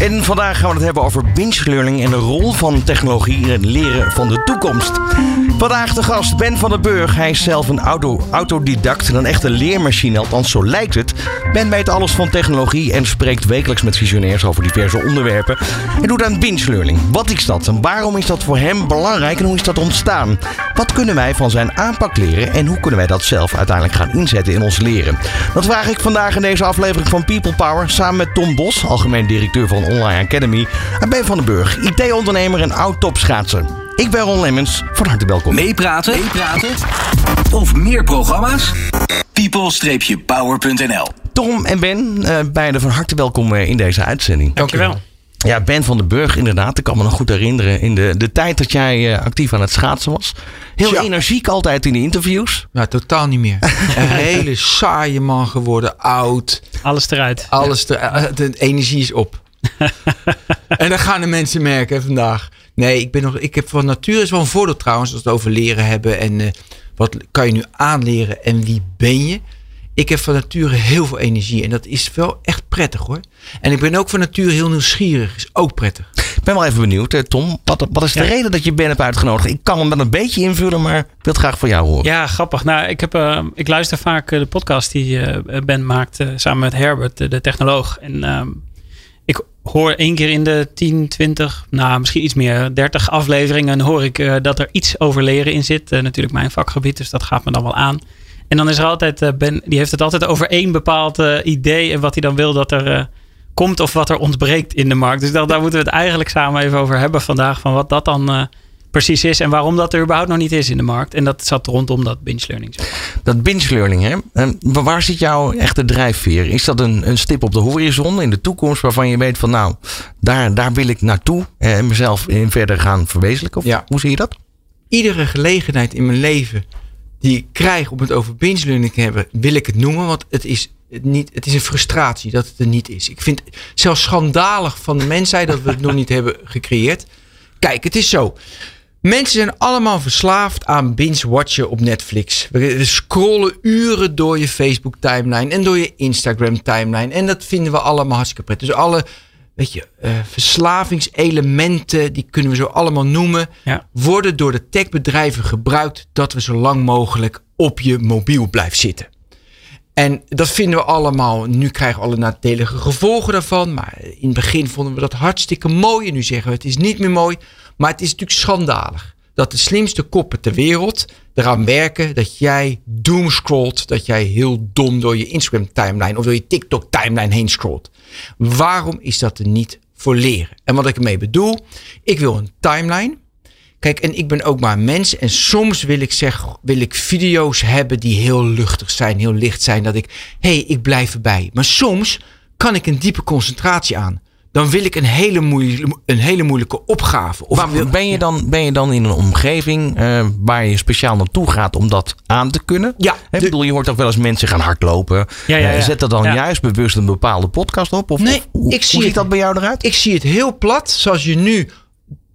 En vandaag gaan we het hebben over binge learning en de rol van technologie in het leren van de toekomst. Vandaag de gast Ben van den Burg. Hij is zelf een auto, autodidact en een echte leermachine, althans zo lijkt het. Ben weet alles van technologie en spreekt wekelijks met visionairs over diverse onderwerpen. Hij doet aan binge learning. Wat is dat en waarom is dat voor hem belangrijk en hoe is dat ontstaan? Wat kunnen wij van zijn aanpak leren en hoe kunnen wij dat zelf uiteindelijk gaan inzetten in ons leren? Dat vraag ik vandaag in deze aflevering van People Power samen met Tom Bos, algemeen directeur van Online Academy, en Ben van den Burg, IT-ondernemer en oud-topschaatser. Ik ben Ron Lemmens, van harte welkom. Meepraten? Meepraten? Of meer programma's? people-power.nl Tom en Ben, eh, beiden van harte welkom eh, in deze uitzending. Dankjewel. Ja, Ben van den Burg, inderdaad. Ik kan me nog goed herinneren in de, de tijd dat jij eh, actief aan het schaatsen was. Heel Ja. energiek altijd in de interviews. Nou, totaal niet meer. Een hele saaie man geworden, oud. Alles eruit. Alles, eh, de energie is op. en dat gaan de mensen merken vandaag. Nee, ik, ben nog, ik heb van nature is wel een voordeel trouwens, als we het over leren hebben. En eh, wat kan je nu aanleren en wie ben je? Ik heb van nature heel veel energie en dat is wel echt prettig hoor. En ik ben ook van nature heel nieuwsgierig, is ook prettig. Ik ben wel even benieuwd, eh, Tom. Wat, wat is de Ja. reden dat je Ben hebt uitgenodigd? Ik kan hem wel een beetje invullen, maar ik wil het graag van jou horen. Ja, grappig. Nou, ik, heb, eh, ik luister vaak de podcast die eh, Ben maakt eh, samen met Herbert, de, de technoloog. En ehm, hoor één keer in de 10, 20, nou misschien iets meer, 30 afleveringen hoor ik eh, dat er iets over leren in zit. Eh, natuurlijk mijn vakgebied, dus dat gaat me dan wel aan. En dan is er altijd, eh, Ben, die heeft het altijd over één bepaald idee en wat hij dan wil dat er komt of wat er ontbreekt in de markt. Dus daar, daar moeten we het eigenlijk samen even over hebben vandaag, van wat dat dan precies is en waarom dat er überhaupt nog niet is in de markt. En dat zat rondom dat binge learning. Dat binge learning, hè? Wa- waar zit jouw echte drijfveer? Is dat een, een stip op de horizon in de toekomst waarvan je weet van nou, daar, daar wil ik naartoe en mezelf in verder gaan verwezenlijken? Of Ja. hoe zie je dat? iedere gelegenheid in mijn leven die ik krijg om het over binge learning te hebben, wil ik het noemen. Want het is, het niet, het is een frustratie dat het er niet is. Ik vind het zelfs schandalig van de mensheid dat we het nog niet hebben gecreëerd. Kijk, het is zo. Mensen zijn allemaal verslaafd aan binge-watchen op Netflix. We scrollen uren door je Facebook-timeline en door je Instagram-timeline. En dat vinden we allemaal hartstikke prettig. Dus alle weet je, eh, verslavingselementen, die kunnen we zo allemaal noemen, Ja. worden door de techbedrijven gebruikt dat we zo lang mogelijk op je mobiel blijven zitten. En dat vinden we allemaal. Nu krijgen we alle nadelige gevolgen daarvan. Maar in het begin vonden we dat hartstikke mooi. En nu zeggen we het is niet meer mooi. Maar het is natuurlijk schandalig. Dat de slimste koppen ter wereld eraan werken dat jij doomscrollt. Dat jij heel dom door je Instagram timeline of door je TikTok timeline heen scrolt. Waarom is dat er niet voor leren? En wat ik ermee bedoel, ik wil een timeline. Kijk, en ik ben ook maar een mens. En soms wil ik, zeg, wil ik video's hebben die heel luchtig zijn, heel licht zijn. Dat ik, hé, hey, ik blijf erbij. Maar soms kan ik een diepe concentratie aan. Dan wil ik een hele, moeilijke, een hele moeilijke opgave. Of Maar wil- ben je, dan, ben je dan in een omgeving eh, waar je speciaal naartoe gaat om dat aan te kunnen? Ja, ik bedoel, je hoort toch wel eens mensen gaan hardlopen. Ja, ja, Eh, ja. zet er dan Ja. juist bewust een bepaalde podcast op? Of, Nee, of hoe, ik zie hoe ziet het- dat bij jou eruit? Ik zie het heel plat. Zoals je nu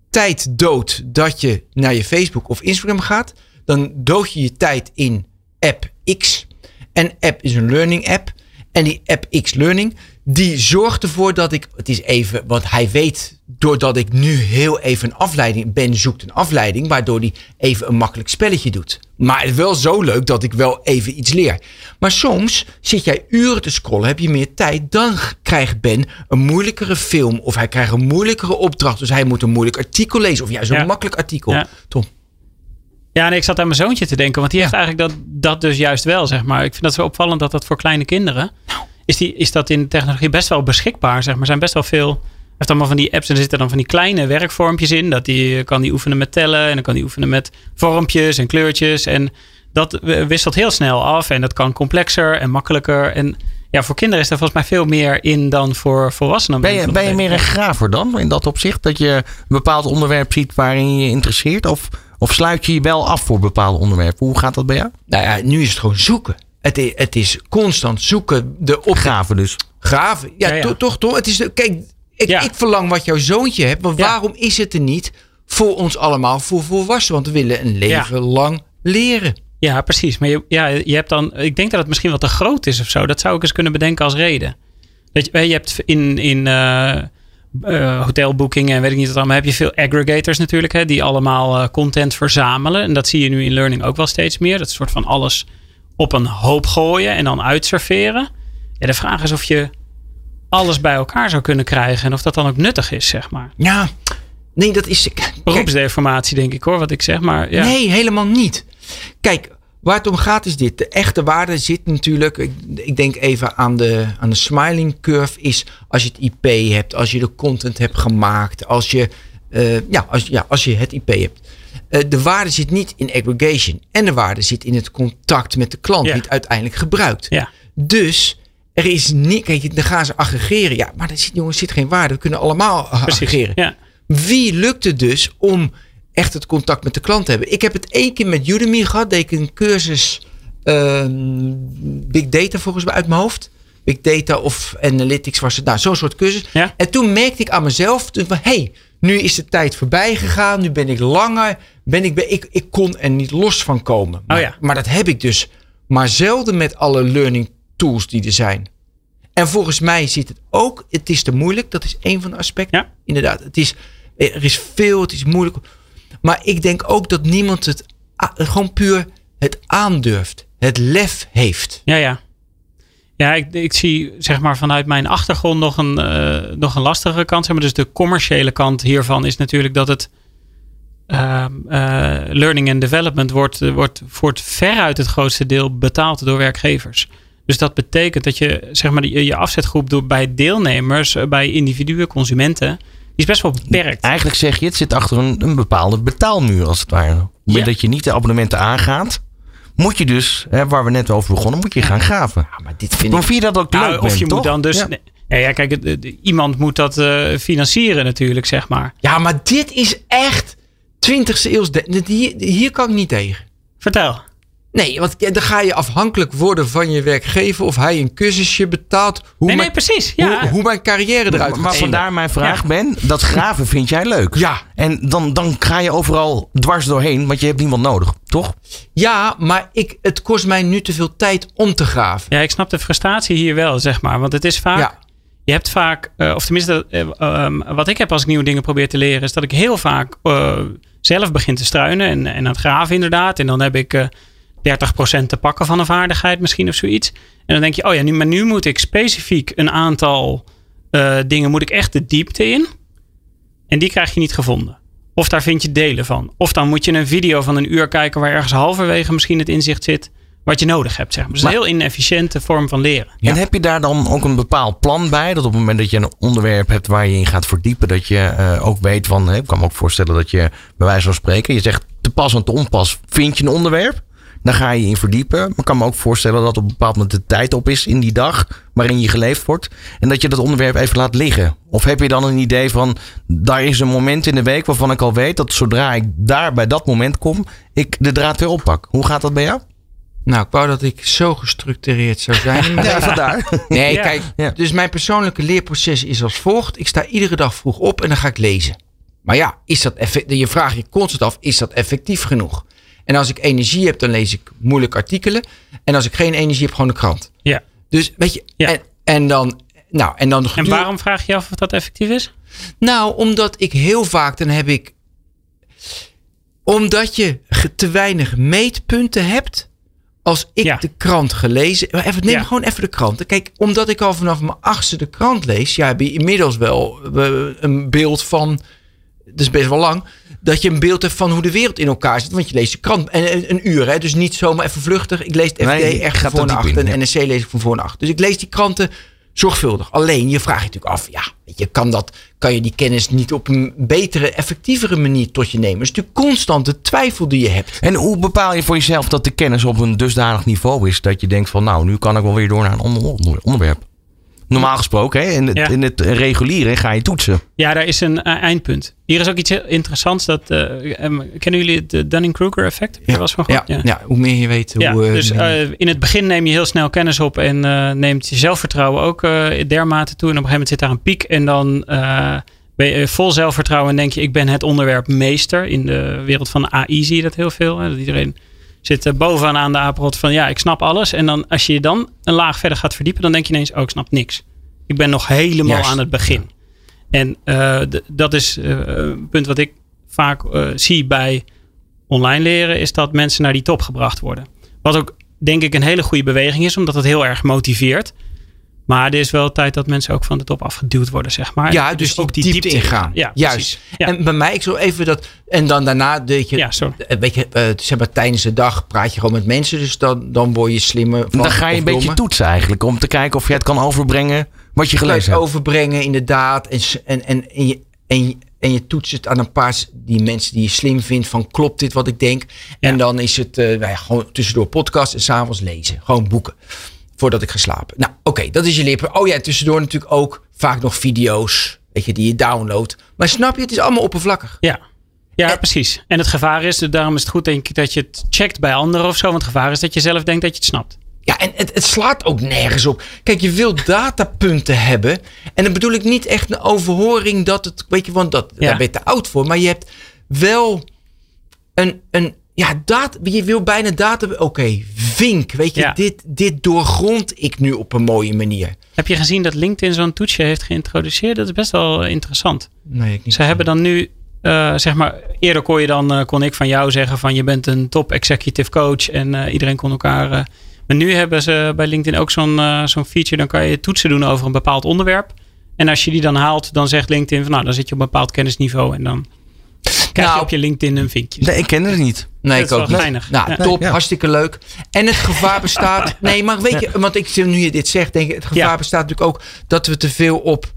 tijd doodt dat je naar je Facebook of Instagram gaat. Dan dood je je tijd in app X. En app is een learning app. En die app X Learning, die zorgt ervoor dat ik, het is even, want hij weet, doordat ik nu heel even een afleiding ben, zoekt een afleiding, waardoor hij even een makkelijk spelletje doet. Maar het is wel zo leuk dat ik wel even iets leer. Maar soms zit jij uren te scrollen, heb je meer tijd, dan krijgt Ben een moeilijkere film of hij krijgt een moeilijkere opdracht. Dus hij moet een moeilijk artikel lezen of juist een Ja. makkelijk artikel. Ja. Tom. Ja, en ik zat aan mijn zoontje te denken, want die heeft eigenlijk dat, dat dus juist wel, zeg maar. Ik vind dat zo opvallend dat dat voor kleine kinderen, is, die, is dat in de technologie best wel beschikbaar, zeg maar. Er zijn best wel veel, heeft allemaal van die apps en er zitten dan van die kleine werkvormpjes in. Dat die kan die oefenen met tellen en dan kan die oefenen met vormpjes en kleurtjes. En dat wisselt heel snel af en dat kan complexer en makkelijker. En ja, voor kinderen is er volgens mij veel meer in dan voor volwassenen. Ben je, ben je meer een graver dan in dat opzicht? Dat je een bepaald onderwerp ziet waarin je je interesseert? Of, of sluit je je wel af voor bepaalde onderwerpen? Hoe gaat dat bij jou? Nou ja, nu is het gewoon zoeken. Het is, het is constant zoeken, de op Graven dus. graven. Ja, Ja, ja. to- toch, toch? Het is de, kijk, ik, Ja. ik verlang wat jouw zoontje hebt, maar Ja. waarom is het er niet voor ons allemaal, voor volwassenen? Want we willen een leven lang leren. Ja, precies. Maar je, ja, je hebt dan, ik denk dat het misschien wat te groot is of zo. Dat zou ik eens kunnen bedenken als reden. Dat je, je hebt in, in eh, eh, hotelboekingen en weet ik niet wat allemaal, heb je veel aggregators natuurlijk, hè, die allemaal eh, content verzamelen. En dat zie je nu in learning ook wel steeds meer. Dat is een soort van alles op een hoop gooien en dan uitserveren. Ja, de vraag is of je alles bij elkaar zou kunnen krijgen en of dat dan ook nuttig is, zeg maar. Ja, nee, dat is. kijk, Beroepsdeformatie, denk ik hoor, wat ik zeg. Maar ja. Nee, helemaal niet. Kijk, waar het om gaat is dit. De echte waarde zit natuurlijk. Ik, ik denk even aan de, aan de smiling curve. Is als je het IP hebt, als je de content hebt gemaakt, als je, eh, ja, als, ja, als je het IP hebt. Eh, de waarde zit niet in aggregation. En de waarde zit in het contact met de klant, Ja. die het uiteindelijk gebruikt. Ja. Dus er is niet. Kijk, dan gaan ze aggregeren. Ja, maar er zit, jongens, zit geen waarde. We kunnen allemaal Precies. aggregeren. Ja. Wie lukt het dus om echt het contact met de klant te hebben? Ik heb het één keer met Udemy gehad. Deed ik een cursus ehm, Big Data volgens mij uit mijn hoofd. Big Data of Analytics was het. Nou, zo'n soort cursus. Ja. En toen merkte ik aan mezelf. toen van, hey, nu is de tijd voorbij gegaan. Nu ben ik langer. Ben ik, ben, ik, ik kon er niet los van komen. Maar, Oh ja. maar dat heb ik dus maar zelden met alle learning tools die er zijn. En volgens mij zit het ook, het is te moeilijk. Dat is één van de aspecten. Ja. Inderdaad, het is, er is veel, het is moeilijk. Maar ik denk ook dat niemand het gewoon puur het aandurft. Het lef heeft. Ja, ja. Ja, ik, ik zie zeg maar vanuit mijn achtergrond nog een, eh, nog een lastige kant. Zeg maar. Dus de commerciële kant hiervan is natuurlijk dat het ehm, eh, learning and development wordt, eh, wordt voor het veruit het grootste deel betaald door werkgevers. Dus dat betekent dat je zeg maar je, je afzetgroep door bij deelnemers, bij individuen, consumenten, die is best wel beperkt. Eigenlijk zeg je, het zit achter een, een bepaalde betaalmuur als het ware. Ja. dat je niet de abonnementen aangaat, moet je dus, hè, waar we net over begonnen, moet je gaan graven. Ja, maar dit vind ik... je dat ook Nou, leuk, of Ben, je toch? moet dan dus. Ja. nee. Ja, ja, kijk, het- het- iemand moet dat eh, financieren natuurlijk, zeg maar. Ja, maar dit is echt 20e eeuws. de- Hier, hier kan ik niet tegen. Vertel. Nee, want dan ga je afhankelijk worden van je werkgever of hij een cursusje betaalt. Hoe, Nee, mijn, nee, precies. Ja. hoe, hoe mijn carrière eruit Maar, gaat maar vandaar mijn vraag, Ja. Ben. Dat graven vind jij leuk. Ja. En dan, dan ga je overal dwars doorheen, want je hebt niemand nodig, toch? Ja, maar ik, het kost mij nu te veel tijd om te graven. Ja, ik snap de frustratie hier wel, zeg maar. Want het is vaak. Ja. Je hebt vaak, eh, of tenminste, eh, ehm, wat ik heb als ik nieuwe dingen probeer te leren, is dat ik heel vaak eh, zelf begin te struinen en, en aan het graven, inderdaad. En dan heb ik eh 30% te pakken van een vaardigheid, misschien of zoiets. En dan denk je, oh ja, nu, maar nu moet ik specifiek een aantal eh, dingen, moet ik echt de diepte in. En die krijg je niet gevonden. Of daar vind je delen van. Of dan moet je een video van een uur kijken waar ergens halverwege misschien het inzicht zit wat je nodig hebt. Zeg maar. Dus Maar- een heel inefficiënte vorm van leren. En heb je daar dan ook een bepaald plan bij? Dat op het moment dat je een onderwerp hebt waar je in gaat verdiepen, dat je eh, ook weet van. hè, Ik kan me ook voorstellen dat je bij wijze van spreken, je zegt te pas en te onpas, vind je een onderwerp. Dan ga je in verdiepen. Maar ik kan me ook voorstellen dat op een bepaald moment de tijd op is in die dag waarin je geleefd wordt. En dat je dat onderwerp even laat liggen. Of heb je dan een idee van, daar is een moment in de week waarvan ik al weet dat zodra ik daar bij dat moment kom, ik de draad weer oppak. Hoe gaat dat bij jou? Nou, ik wou dat ik zo gestructureerd zou zijn. Ja, vandaar. Nee, Ja. kijk, Ja. dus mijn persoonlijke leerproces is als volgt. Ik sta iedere dag vroeg op en dan ga ik lezen. Maar ja, is dat effect, je vraagt je constant af, is dat effectief genoeg? En als ik energie heb, dan lees ik moeilijke artikelen. En als ik geen energie heb, gewoon de krant. Ja. Dus weet je, Ja. en, en dan... Nou, en dan En waarom vraag je af of dat effectief is? Nou, omdat ik heel vaak, dan heb ik. Omdat je te weinig meetpunten hebt. Als ik Ja. de krant gelezen. maar Even, neem Ja. gewoon even de krant. Kijk, omdat ik al vanaf mijn achtste de krant lees. Ja, heb je inmiddels wel eh, een beeld van. Dat is best wel lang. Dat je een beeld hebt van hoe de wereld in elkaar zit. Want je leest de krant. En een, een uur, hè. Dus niet zomaar even vluchtig. Ik lees het FD Nee, echt van voor naar achter. En ja. NRC lees ik van voor naar achter. Dus ik lees die kranten zorgvuldig. Alleen, je vraagt je natuurlijk af. Ja, weet je, kan, dat, kan je die kennis niet op een betere, effectievere manier tot je nemen? Het is natuurlijk constant de twijfel die je hebt. En hoe bepaal je voor jezelf dat de kennis op een dusdanig niveau is dat je denkt van nou, nu kan ik wel weer door naar een ander onder- onderwerp? Normaal gesproken, hè, in, het, Ja. in het reguliere ga je toetsen. Ja, daar is een eh, eindpunt. Hier is ook iets heel interessants. Dat, eh, em, kennen jullie het Dunning-Kruger effect? Wel eens van ja, gehoord? ja. hoe meer je weet, hoe... Ja, eh, dus eh, in het begin neem je heel snel kennis op en eh, neemt je zelfvertrouwen ook eh, dermate toe. En op een gegeven moment zit daar een piek en dan eh, ben je vol zelfvertrouwen en denk je, ik ben het onderwerp meester. In de wereld van AI zie je dat heel veel. Hè? Dat iedereen zit bovenaan aan de apenrot van, ja, ik snap alles. En dan als je je dan een laag verder gaat verdiepen, dan denk je ineens, oh, ik snap niks. Ik ben nog helemaal Juist. aan het begin. En eh, dat is eh, een punt wat ik vaak eh, zie bij online leren, is dat mensen naar die top gebracht worden. Wat ook denk ik een hele goede beweging is, omdat het heel erg motiveert. Maar er is wel tijd dat mensen ook van de top afgeduwd worden, zeg maar. ja, dus ook die diepte ingaan. Ja, Juist. Ja. En bij mij, ik zo even dat... En dan daarna, weet je, Ja, sorry. eh, weet je eh, zeg maar, tijdens de dag praat je gewoon met mensen. Dus dan, dan word je slimmer van. Dan ga je een beetje dommer. toetsen eigenlijk. Om te kijken of je het kan overbrengen wat je gelezen hebt. overbrengen, inderdaad. En, en, en, en, je, en, je, en je toetst het aan een paar die mensen die je slim vindt. Van klopt dit wat ik denk? En dan is het eh, nou ja, gewoon tussendoor podcast en s'avonds lezen. Gewoon boeken. Voordat ik ga slapen. Nou, oké, dat is je lippen. Oh ja, tussendoor natuurlijk ook vaak nog video's. Weet je, die je downloadt. Maar snap je, het is allemaal oppervlakkig. Ja. Ja, En- precies. En het gevaar is, daarom is het goed denk ik dat je het checkt bij anderen of zo. Want het gevaar is dat je zelf denkt dat je het snapt. Ja, en het, het slaat ook nergens op. Kijk, je wilt datapunten hebben. En dan bedoel ik niet echt een overhoring dat het, weet je, want dat, Ja. daar ben je te oud voor. Maar je hebt wel een, een ja, data, je wil bijna data, oké, vink, weet je, Ja. dit, dit doorgrond ik nu op een mooie manier. Heb je gezien dat LinkedIn zo'n toetsje heeft geïntroduceerd? Dat is best wel interessant. Nee, ik niet. Ze hebben dan nu, eh, zeg maar, eerder kon je dan, eh, kon ik van jou zeggen van je bent een top executive coach en eh, iedereen kon elkaar. eh, maar nu hebben ze bij LinkedIn ook zo'n eh, zo'n feature, dan kan je toetsen doen over een bepaald onderwerp. En als je die dan haalt, dan zegt LinkedIn van nou, dan zit je op een bepaald kennisniveau en dan krijg je Nou, op je LinkedIn een vinkje. Nee, ik ken het niet. Nee, Dat ik is ook wel niet. geinig. Nou, Ja. top, Ja. hartstikke leuk. En het gevaar bestaat. Nee, maar weet je, want ik nu je dit zegt, denk ik, het gevaar Ja. bestaat natuurlijk ook dat we te veel op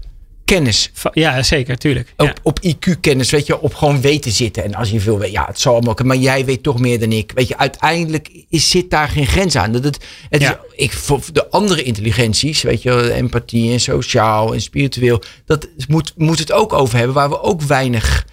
kennis Ja, zeker, tuurlijk. Op, Ja. op IQ-kennis, weet je, op gewoon weten zitten. En als je veel weet, ja, het zal allemaal. Maar jij weet toch meer dan ik. Weet je, uiteindelijk is, zit daar geen grens aan. Dat het, het Ja. is, ik, voor de andere intelligenties, weet je, empathie en sociaal en spiritueel. Dat moet, moet het ook over hebben, waar we ook weinig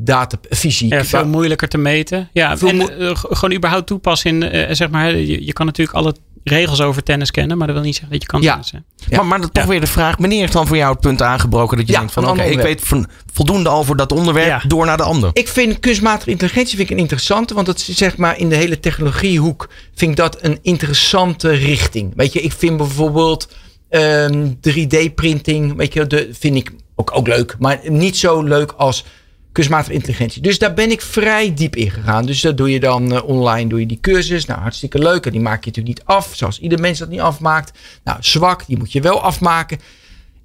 data, fysiek. Ja, veel moeilijker te meten. Ja, Veel en eh, g- gewoon überhaupt toepassen in, eh, zeg maar, je, je kan natuurlijk alle regels over tennis kennen, maar dat wil niet zeggen dat je kan Ja. tennissen. Ja. Maar, maar dan toch Ja. weer de vraag, wanneer is dan voor jou het punt aangebroken dat je Ja, denkt van oké, ik weet van, voldoende over dat onderwerp, Ja. door naar de ander. Ik vind kunstmatige intelligentie vind ik een interessante, want dat is zeg maar in de hele technologiehoek vind ik dat een interessante richting. Weet je, ik vind bijvoorbeeld ehm, 3D-printing, weet je, de, vind ik ook, ook leuk, maar niet zo leuk als kunstmatige intelligentie. Dus daar ben ik vrij diep in gegaan. Dus dat doe je dan eh, online, doe je die cursus. Nou, hartstikke leuk. En die maak je natuurlijk niet af, zoals ieder mens dat niet afmaakt. Nou, zwak, die moet je wel afmaken.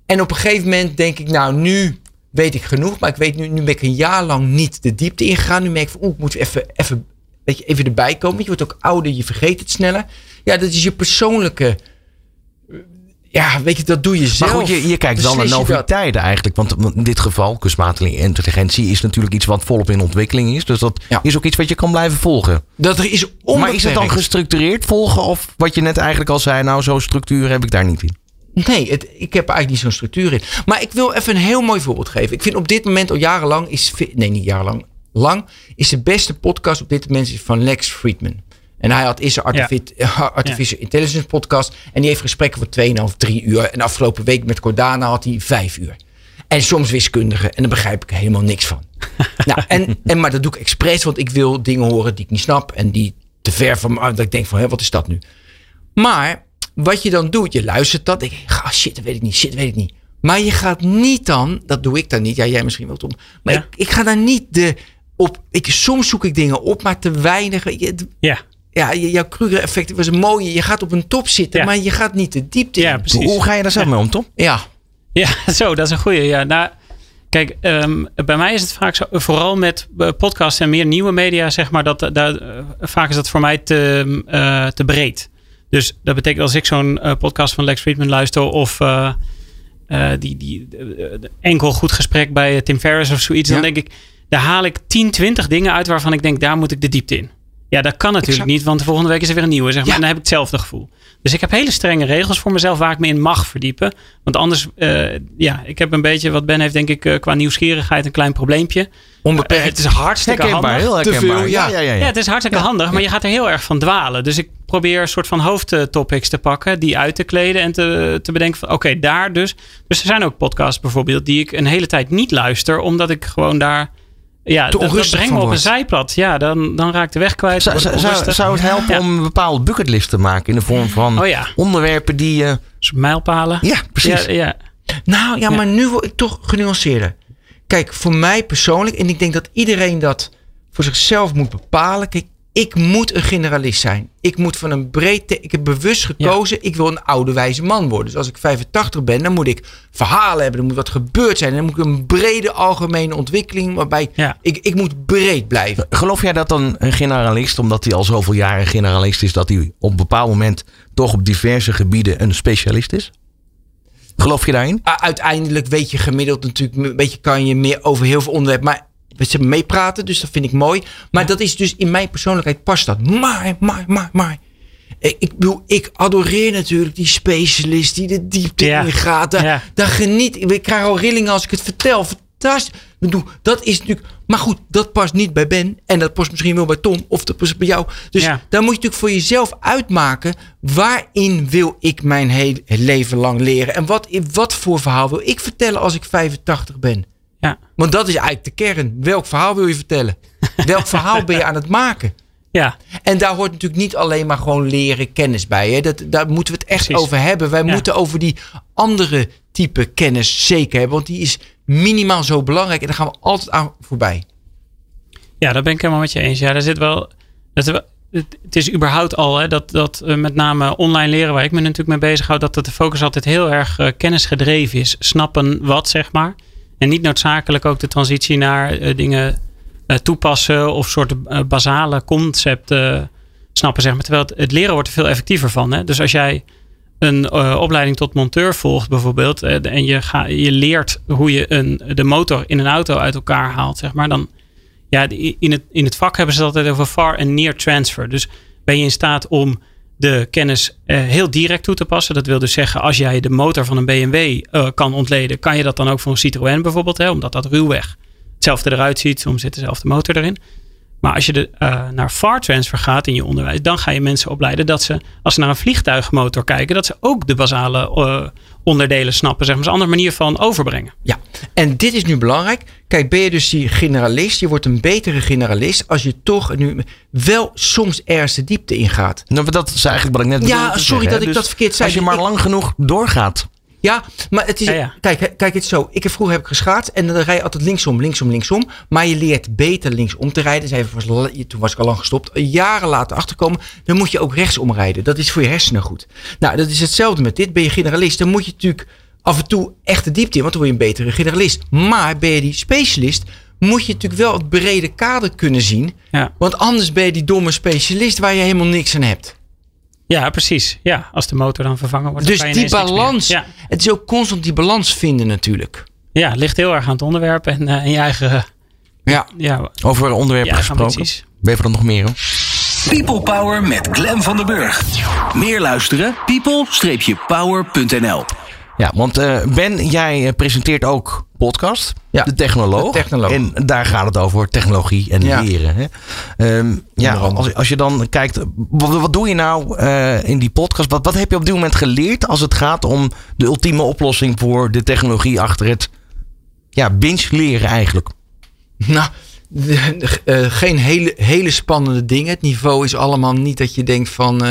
En op een gegeven moment denk ik, nou, nu weet ik genoeg. Maar ik weet nu, nu ben ik een jaar lang niet de diepte ingegaan. Nu merk ik van, oeh, ik moet even, even, weet je, even erbij komen. Je wordt ook ouder, je vergeet het sneller. Ja, dat is je persoonlijke... Ja, weet je, dat doe je Maar zelf. goed, je, je kijkt wel naar noviteiten eigenlijk. Want in dit geval, kunstmatige intelligentie is natuurlijk iets wat volop in ontwikkeling is. Dus dat Ja. is ook iets wat je kan blijven volgen. Dat er is onbeperkt. Maar is het dan gestructureerd volgen? Of wat je net eigenlijk al zei, nou zo'n structuur heb ik daar niet in. Nee, het, ik heb er eigenlijk niet zo'n structuur in. Maar ik wil even een heel mooi voorbeeld geven. Ik vind op dit moment al jarenlang is... Nee, niet jarenlang. Lang is de beste podcast op dit moment is van Lex Friedman. En hij had is een artifi- Artificial Intelligence podcast. En die heeft gesprekken voor 2,5, 3 uur. En afgelopen week met Cordana had hij 5 uur. En soms wiskundige. En daar begrijp ik helemaal niks van. nou, en, en, maar dat doe ik expres. Want ik wil dingen horen die ik niet snap. En die te ver van me. Dat ik denk van, hé, wat is dat nu? Maar wat je dan doet, je luistert dat. Denk je, ah, shit, dat weet ik niet, shit, dat weet ik niet. Maar je gaat niet dan, dat doe ik dan niet. Ja, jij misschien wel, Tom. Maar Ja. ik, ik ga daar niet de, op, ik, soms zoek ik dingen op, maar te weinig. Ja, ja, je- jouw Kruger-effect was een mooie. Je gaat op een top zitten, Ja. maar je gaat niet de diepte Ja, in. precies. Hoe, ga je daar zelf mee om, Tom? Ja, Ja, zo, dat is een goeie. Ja, nou, kijk, ehm, bij mij is het vaak zo, vooral met eh, podcasts en meer nieuwe media, zeg maar, dat, daar, eh, vaak is dat voor mij te, eh, te breed. Dus dat betekent als ik zo'n eh, podcast van Lex Friedman luister of eh, eh, die, die eh, enkel goed gesprek bij eh, Tim Ferriss of zoiets, Ja. dan denk ik, daar haal ik 10, 20 dingen uit waarvan ik denk, daar moet ik de diepte in. Ja, dat kan natuurlijk Exact. niet, want de volgende week is er weer een nieuwe. Zeg maar. Ja. En dan heb ik hetzelfde gevoel. Dus ik heb hele strenge regels voor mezelf waar ik me in mag verdiepen. Want anders, eh, ja, ik heb een beetje, wat Ben heeft denk ik eh, qua nieuwsgierigheid een klein probleempje. Onbeperkt. Eh, het is hartstikke Herkenbaar, handig. heel Te herkenbaar. veel, ja. ja, ja, ja. Ja, het is hartstikke handig, maar je gaat er heel erg van dwalen. Dus ik probeer een soort van hoofdtopics te pakken, die uit te kleden en te, te bedenken van oké, daar dus. Dus er zijn ook podcasts bijvoorbeeld die ik een hele tijd niet luister, omdat ik gewoon daar. Ja, dat, dat onrustig me op een zijpad. Ja, dan, dan raak ik de weg kwijt. Zou, zou, het helpen Ja. om een bepaalde bucketlist te maken in de vorm van Oh ja, onderwerpen die je. soort mijlpalen. ja, precies. Ja, ja. Nou ja, Ja. maar nu word ik toch genuanceerder. Kijk, voor mij persoonlijk, en ik denk dat iedereen dat voor zichzelf moet bepalen. Kijk, ik moet een generalist zijn. Ik moet van een breed. Ik heb bewust gekozen. Ik wil een oude wijze man worden. Dus als ik 85 ben, dan moet ik verhalen hebben. Er moet wat gebeurd zijn. Dan moet ik een brede algemene ontwikkeling. Waarbij Ja. ik, ik moet breed blijven. Geloof jij dat dan een generalist, omdat hij al zoveel jaren generalist is, dat hij op een bepaald moment toch op diverse gebieden een specialist is? Geloof je daarin? U- Uiteindelijk weet je gemiddeld natuurlijk. Een beetje kan je meer over heel veel onderwerpen. Maar we ze meepraten, dus dat vind ik mooi. Maar dat is dus in mijn persoonlijkheid past dat. Maar, maar, maar, maar. Ik, ik, bedoel, ik adoreer natuurlijk die specialist die de diepte Ja. in gaat. Daar, Ja. daar geniet ik. Ik krijg al rillingen als ik het vertel. Fantastisch. Ik bedoel, dat is natuurlijk. Maar goed, dat past niet bij Ben. En dat past misschien wel bij Tom. Of dat past bij jou. Dus Ja. daar moet je natuurlijk voor jezelf uitmaken. Waarin wil ik mijn hele leven lang leren? En wat, wat voor verhaal wil ik vertellen als ik 85 ben? Ja. Want dat is eigenlijk de kern. Welk verhaal wil je vertellen? Welk verhaal ben je aan het maken? ja, En daar hoort natuurlijk niet alleen maar gewoon leren kennis bij. Hè? Dat, daar moeten we het echt Precies. over hebben. Wij Ja. moeten over die andere type kennis zeker hebben. Want die is minimaal zo belangrijk. En daar gaan we altijd aan voorbij. Ja, daar ben ik helemaal met je eens. Ja, daar zit wel. Dat, het, is überhaupt al hè, dat, dat eh, met name online leren, waar ik me natuurlijk mee bezighoud, dat dat de focus altijd heel erg eh, kennisgedreven is. Snappen wat, zeg maar. En niet noodzakelijk ook de transitie naar eh, dingen eh, toepassen of soorten eh, basale concepten snappen, zeg maar. Terwijl het, leren wordt er veel effectiever van. Hè? Dus als jij een opleiding tot monteur volgt bijvoorbeeld en je, ga, je leert hoe je een, de motor in een auto uit elkaar haalt, zeg maar, dan ja, in het, in het vak hebben ze het altijd over far en near transfer. Dus ben je in staat om de kennis eh, heel direct toe te passen. Dat wil dus zeggen, als jij de motor van een BMW eh, kan ontleden, kan je dat dan ook voor een Citroën bijvoorbeeld, hè, omdat dat ruwweg hetzelfde eruit ziet. Soms zit dezelfde motor erin. Maar als je de, eh, naar far transfer gaat in je onderwijs, dan ga je mensen opleiden dat ze, als ze naar een vliegtuigmotor kijken, dat ze ook de basale onderdelen snappen. Zeg maar, een andere manier van overbrengen. Ja, en dit is nu belangrijk. Kijk, ben je dus die generalist, je wordt een betere generalist als je toch nu wel soms ergens de diepte ingaat. Nou, dat is eigenlijk wat ik net Ja, sorry zeggen, dat hè. ik Dus dat verkeerd zei. Als je maar Ik- lang genoeg doorgaat. Ja, maar het is. Ja, ja. Kijk, kijk, het is zo. Ik heb vroeger heb ik geschaatst en dan rij je altijd linksom, linksom, linksom. Maar je leert beter linksom te rijden. Zei, was, toen was ik al lang gestopt. Jaren later achterkomen. Dan moet je ook rechtsom rijden. Dat is voor je hersenen goed. Nou, dat is hetzelfde met dit. Ben je generalist, dan moet je natuurlijk af en toe echt de diepte in, want dan word je een betere generalist. Maar ben je die specialist, moet je natuurlijk wel het brede kader kunnen zien. Ja. Want anders ben je die domme specialist waar je helemaal niks aan hebt. Ja, precies. Ja, als de motor dan vervangen wordt. Dus die balans. Ja. Het is ook constant die balans vinden natuurlijk. ja, het ligt heel erg aan het onderwerp en eh, in je eigen. Ja. Ja, Over onderwerpen Ja, gesproken. ambities. Ben je er nog meer? Hoor? People Power met Glen van den Burg. Meer luisteren? people-power.nl Ja, want eh, Ben, jij eh, presenteert ook podcast. Ja, de technoloog. de technoloog. En daar gaat het over technologie en Ja. leren. Hè? Ehm, ja, als, als je dan kijkt, wat, wat doe je nou eh, in die podcast? Wat, wat heb je op dit moment geleerd als het gaat om de ultieme oplossing voor de technologie achter het ja, binge leren eigenlijk? Nou, de- de- geen hele, hele spannende dingen. Het niveau is allemaal niet dat je denkt van.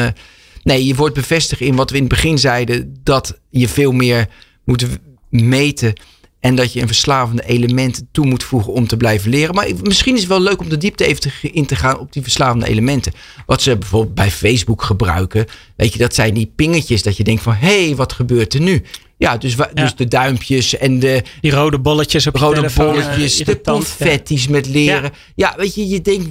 Nee, je wordt bevestigd in wat we in het begin zeiden: dat je veel meer moet meten. En dat je een verslavende element toe moet voegen om te blijven leren. Maar misschien is het wel leuk om de diepte even te, in te gaan op die verslavende elementen. Wat ze bijvoorbeeld bij Facebook gebruiken. Weet je, dat zijn die pingetjes dat je denkt van... hé, hey, wat gebeurt er nu? Ja, dus, Ja. dus de duimpjes en de, die rode bolletjes op rode telefoon. bolletjes, de. Ja. confetti's met leren. Ja. weet je, je denkt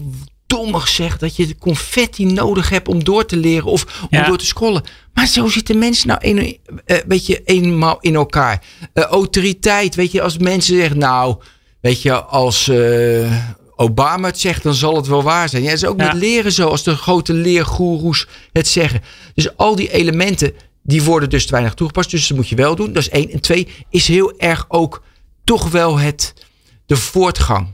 dommig zeg dat je de confetti nodig hebt om door te leren of om door te scrollen. Maar zo zitten mensen nou een, eh, weet je, eenmaal in elkaar. Eh, autoriteit, weet je, als mensen zeggen, nou, weet je, als, eh, Obama het zegt, dan zal het wel waar zijn. Ja, dat is ook Ja. met leren zo, als de grote leergoeroes het zeggen. Dus al die elementen, die worden dus te weinig toegepast. Dus dat moet je wel doen. Dat is één. En twee, is heel erg ook toch wel het, de voortgang.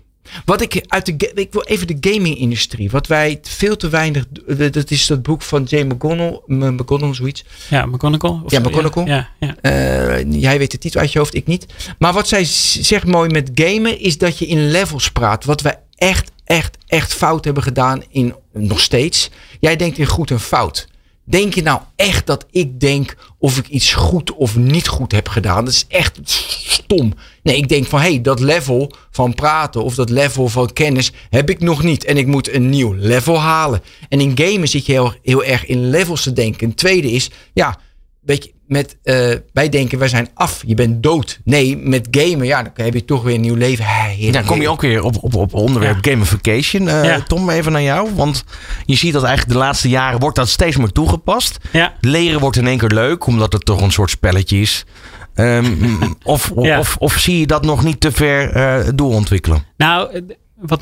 Wat ik uit de, ik wil even de gaming-industrie. Wat wij veel te weinig, dat is dat boek van Jay McGonnell, McGonnell zoiets. Ja, McGonagall. Of- Ja, McGonagall. Ja, ja. Eh, jij weet de titel uit je hoofd, ik niet. Maar wat zij zegt mooi met gamen is dat je in levels praat. Wat wij echt, echt, echt fout hebben gedaan in nog steeds. Jij denkt in goed en fout. Denk je nou echt dat ik denk of ik iets goed of niet goed heb gedaan? Dat is echt stom. Nee, ik denk van hé, hey, dat level van praten of dat level van kennis heb ik nog niet. En ik moet een nieuw level halen. En in gamen zit je heel, heel erg in levels te denken. Een tweede is, ja, weet je, met, eh, wij denken wij zijn af, je bent dood. Nee, met gamen, ja, dan heb je toch weer een nieuw leven. Heerlijk, Dan kom je ook weer op, op, op onderwerp gamification. Eh, Ja. Tom, even naar jou. Want je ziet dat eigenlijk de laatste jaren wordt dat steeds meer toegepast. ja. Leren wordt in één keer leuk, omdat het toch een soort spelletje is. Ehm, of, of, Ja. of, of zie je dat nog niet te ver eh, doorontwikkelen? Nou, wat,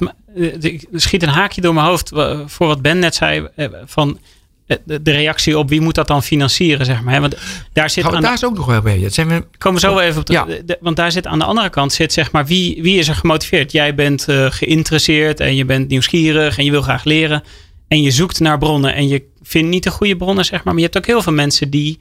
ik schiet een haakje door mijn hoofd voor wat Ben net zei. Van de de reactie op wie moet dat dan financieren, zeg maar. hè? Want daar zit Gaan we aan daar de, ook nog wel bij. Dat zijn we, komen we zo wel even op. De, Ja. de- want daar zit aan de andere kant zit zeg maar wie, wie is er gemotiveerd? Jij bent eh, geïnteresseerd en je bent nieuwsgierig en je wil graag leren. En je zoekt naar bronnen en je vindt niet de goede bronnen, zeg maar. Maar je hebt ook heel veel mensen die,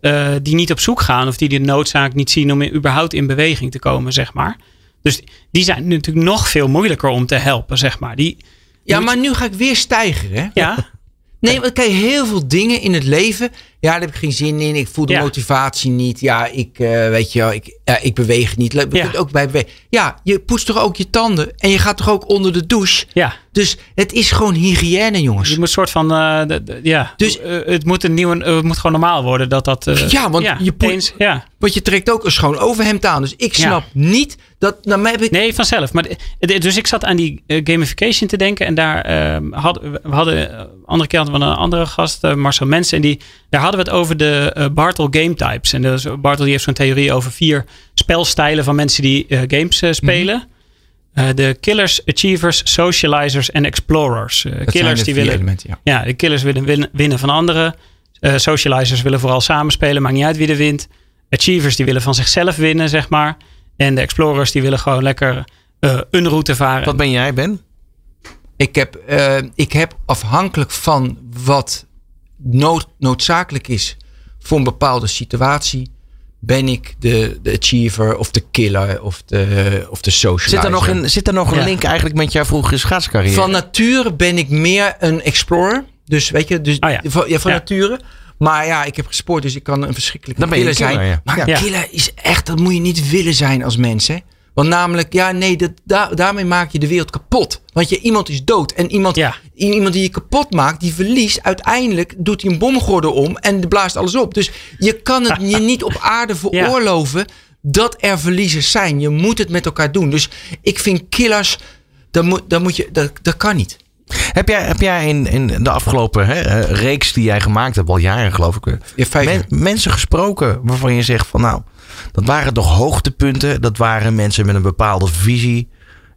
eh, die niet op zoek gaan of die de noodzaak niet zien om in- überhaupt in beweging te komen, zeg maar. Dus die zijn natuurlijk nog veel moeilijker om te helpen, zeg maar. Die, ja, maar nu ga ik weer stijgen, hè? ja, Nee, want kijk, heel veel dingen in het leven. Ja, daar heb ik geen zin in. Ik voel de Ja. motivatie niet. Ja, ik, eh, weet je ik, ja, ik beweeg niet. We Ja. ook bij bewegen. Ja, je poetst toch ook je tanden. En je gaat toch ook onder de douche. ja. Dus het is gewoon hygiëne, jongens. Je moet soort van, eh, de- de- ja, Dus- dus het moet een nieuwe, eh, het moet gewoon normaal worden dat dat. eh, Ja, want je poet- eens, ja. Want je trekt ook een schoon overhemd aan. Dus ik Ja. snap niet dat. Nou, heb ik, Nee, vanzelf. Maar, dus ik zat aan die eh, gamification te denken. En daar ehm, hadden we hadden, eh, andere keer hadden we een andere gast, eh, Marcel Mensen. En die, daar hadden we het over de eh, Bartle game types. En dus Bartle die heeft zo'n theorie over vier spelstijlen van mensen die eh, games eh, spelen. Mhm. Eh, de killers, achievers, socializers en explorers. Dat zijn killers de die willen elementen, ja. Ja, de killers willen winnen, winnen van anderen. Eh, socializers willen vooral samenspelen, maakt niet uit wie er wint. Achievers die willen van zichzelf winnen, zeg maar. En de explorers die willen gewoon lekker een route varen. Wat ben jij, Ben? Ik heb, eh, ik heb afhankelijk van wat nood, noodzakelijk is voor een bepaalde situatie, ben ik de, de achiever of de killer of de, of de socializer. Zit er nog een, zit er nog een Ja. link eigenlijk met jouw vroegere schaatscarrière? Van nature ben ik meer een explorer. Dus weet je, dus Oh ja. van, ja, van nature. Maar ja, ik heb gesport, dus ik kan een je killer killer, zijn. Maar killer is echt, dat moet je niet willen zijn als mens. Hè? Want namelijk, ja, nee, dat, daar- daarmee maak je de wereld kapot. Want je, iemand is dood. En iemand, Ja. iemand die je kapot maakt, die verliest. Uiteindelijk doet hij een bomgordel om en blaast alles op. Dus je kan het je niet op aarde veroorloven dat er verliezers zijn. Je moet het met elkaar doen. Dus ik vind killers, dat, moet, dat, moet je, dat, dat kan niet. Heb jij, heb jij in, in de afgelopen hè, eh, reeks die jij gemaakt hebt, al jaren geloof ik, Ja, vijf men- jaar. mensen gesproken waarvan je zegt van nou, dat waren toch hoogtepunten. Dat waren mensen met een bepaalde visie.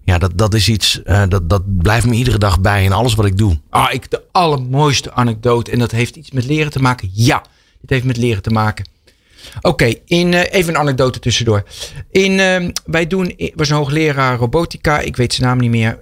Ja, dat, dat is iets, eh, dat, dat blijft me iedere dag bij in alles wat ik doe. Ah, ik, de allermooiste anekdote. En dat heeft iets met leren te maken. Ja, dit heeft met leren te maken. Oké, in eh, even een anekdote tussendoor. In, eh, wij doen, was een hoogleraar robotica, ik weet zijn naam niet meer,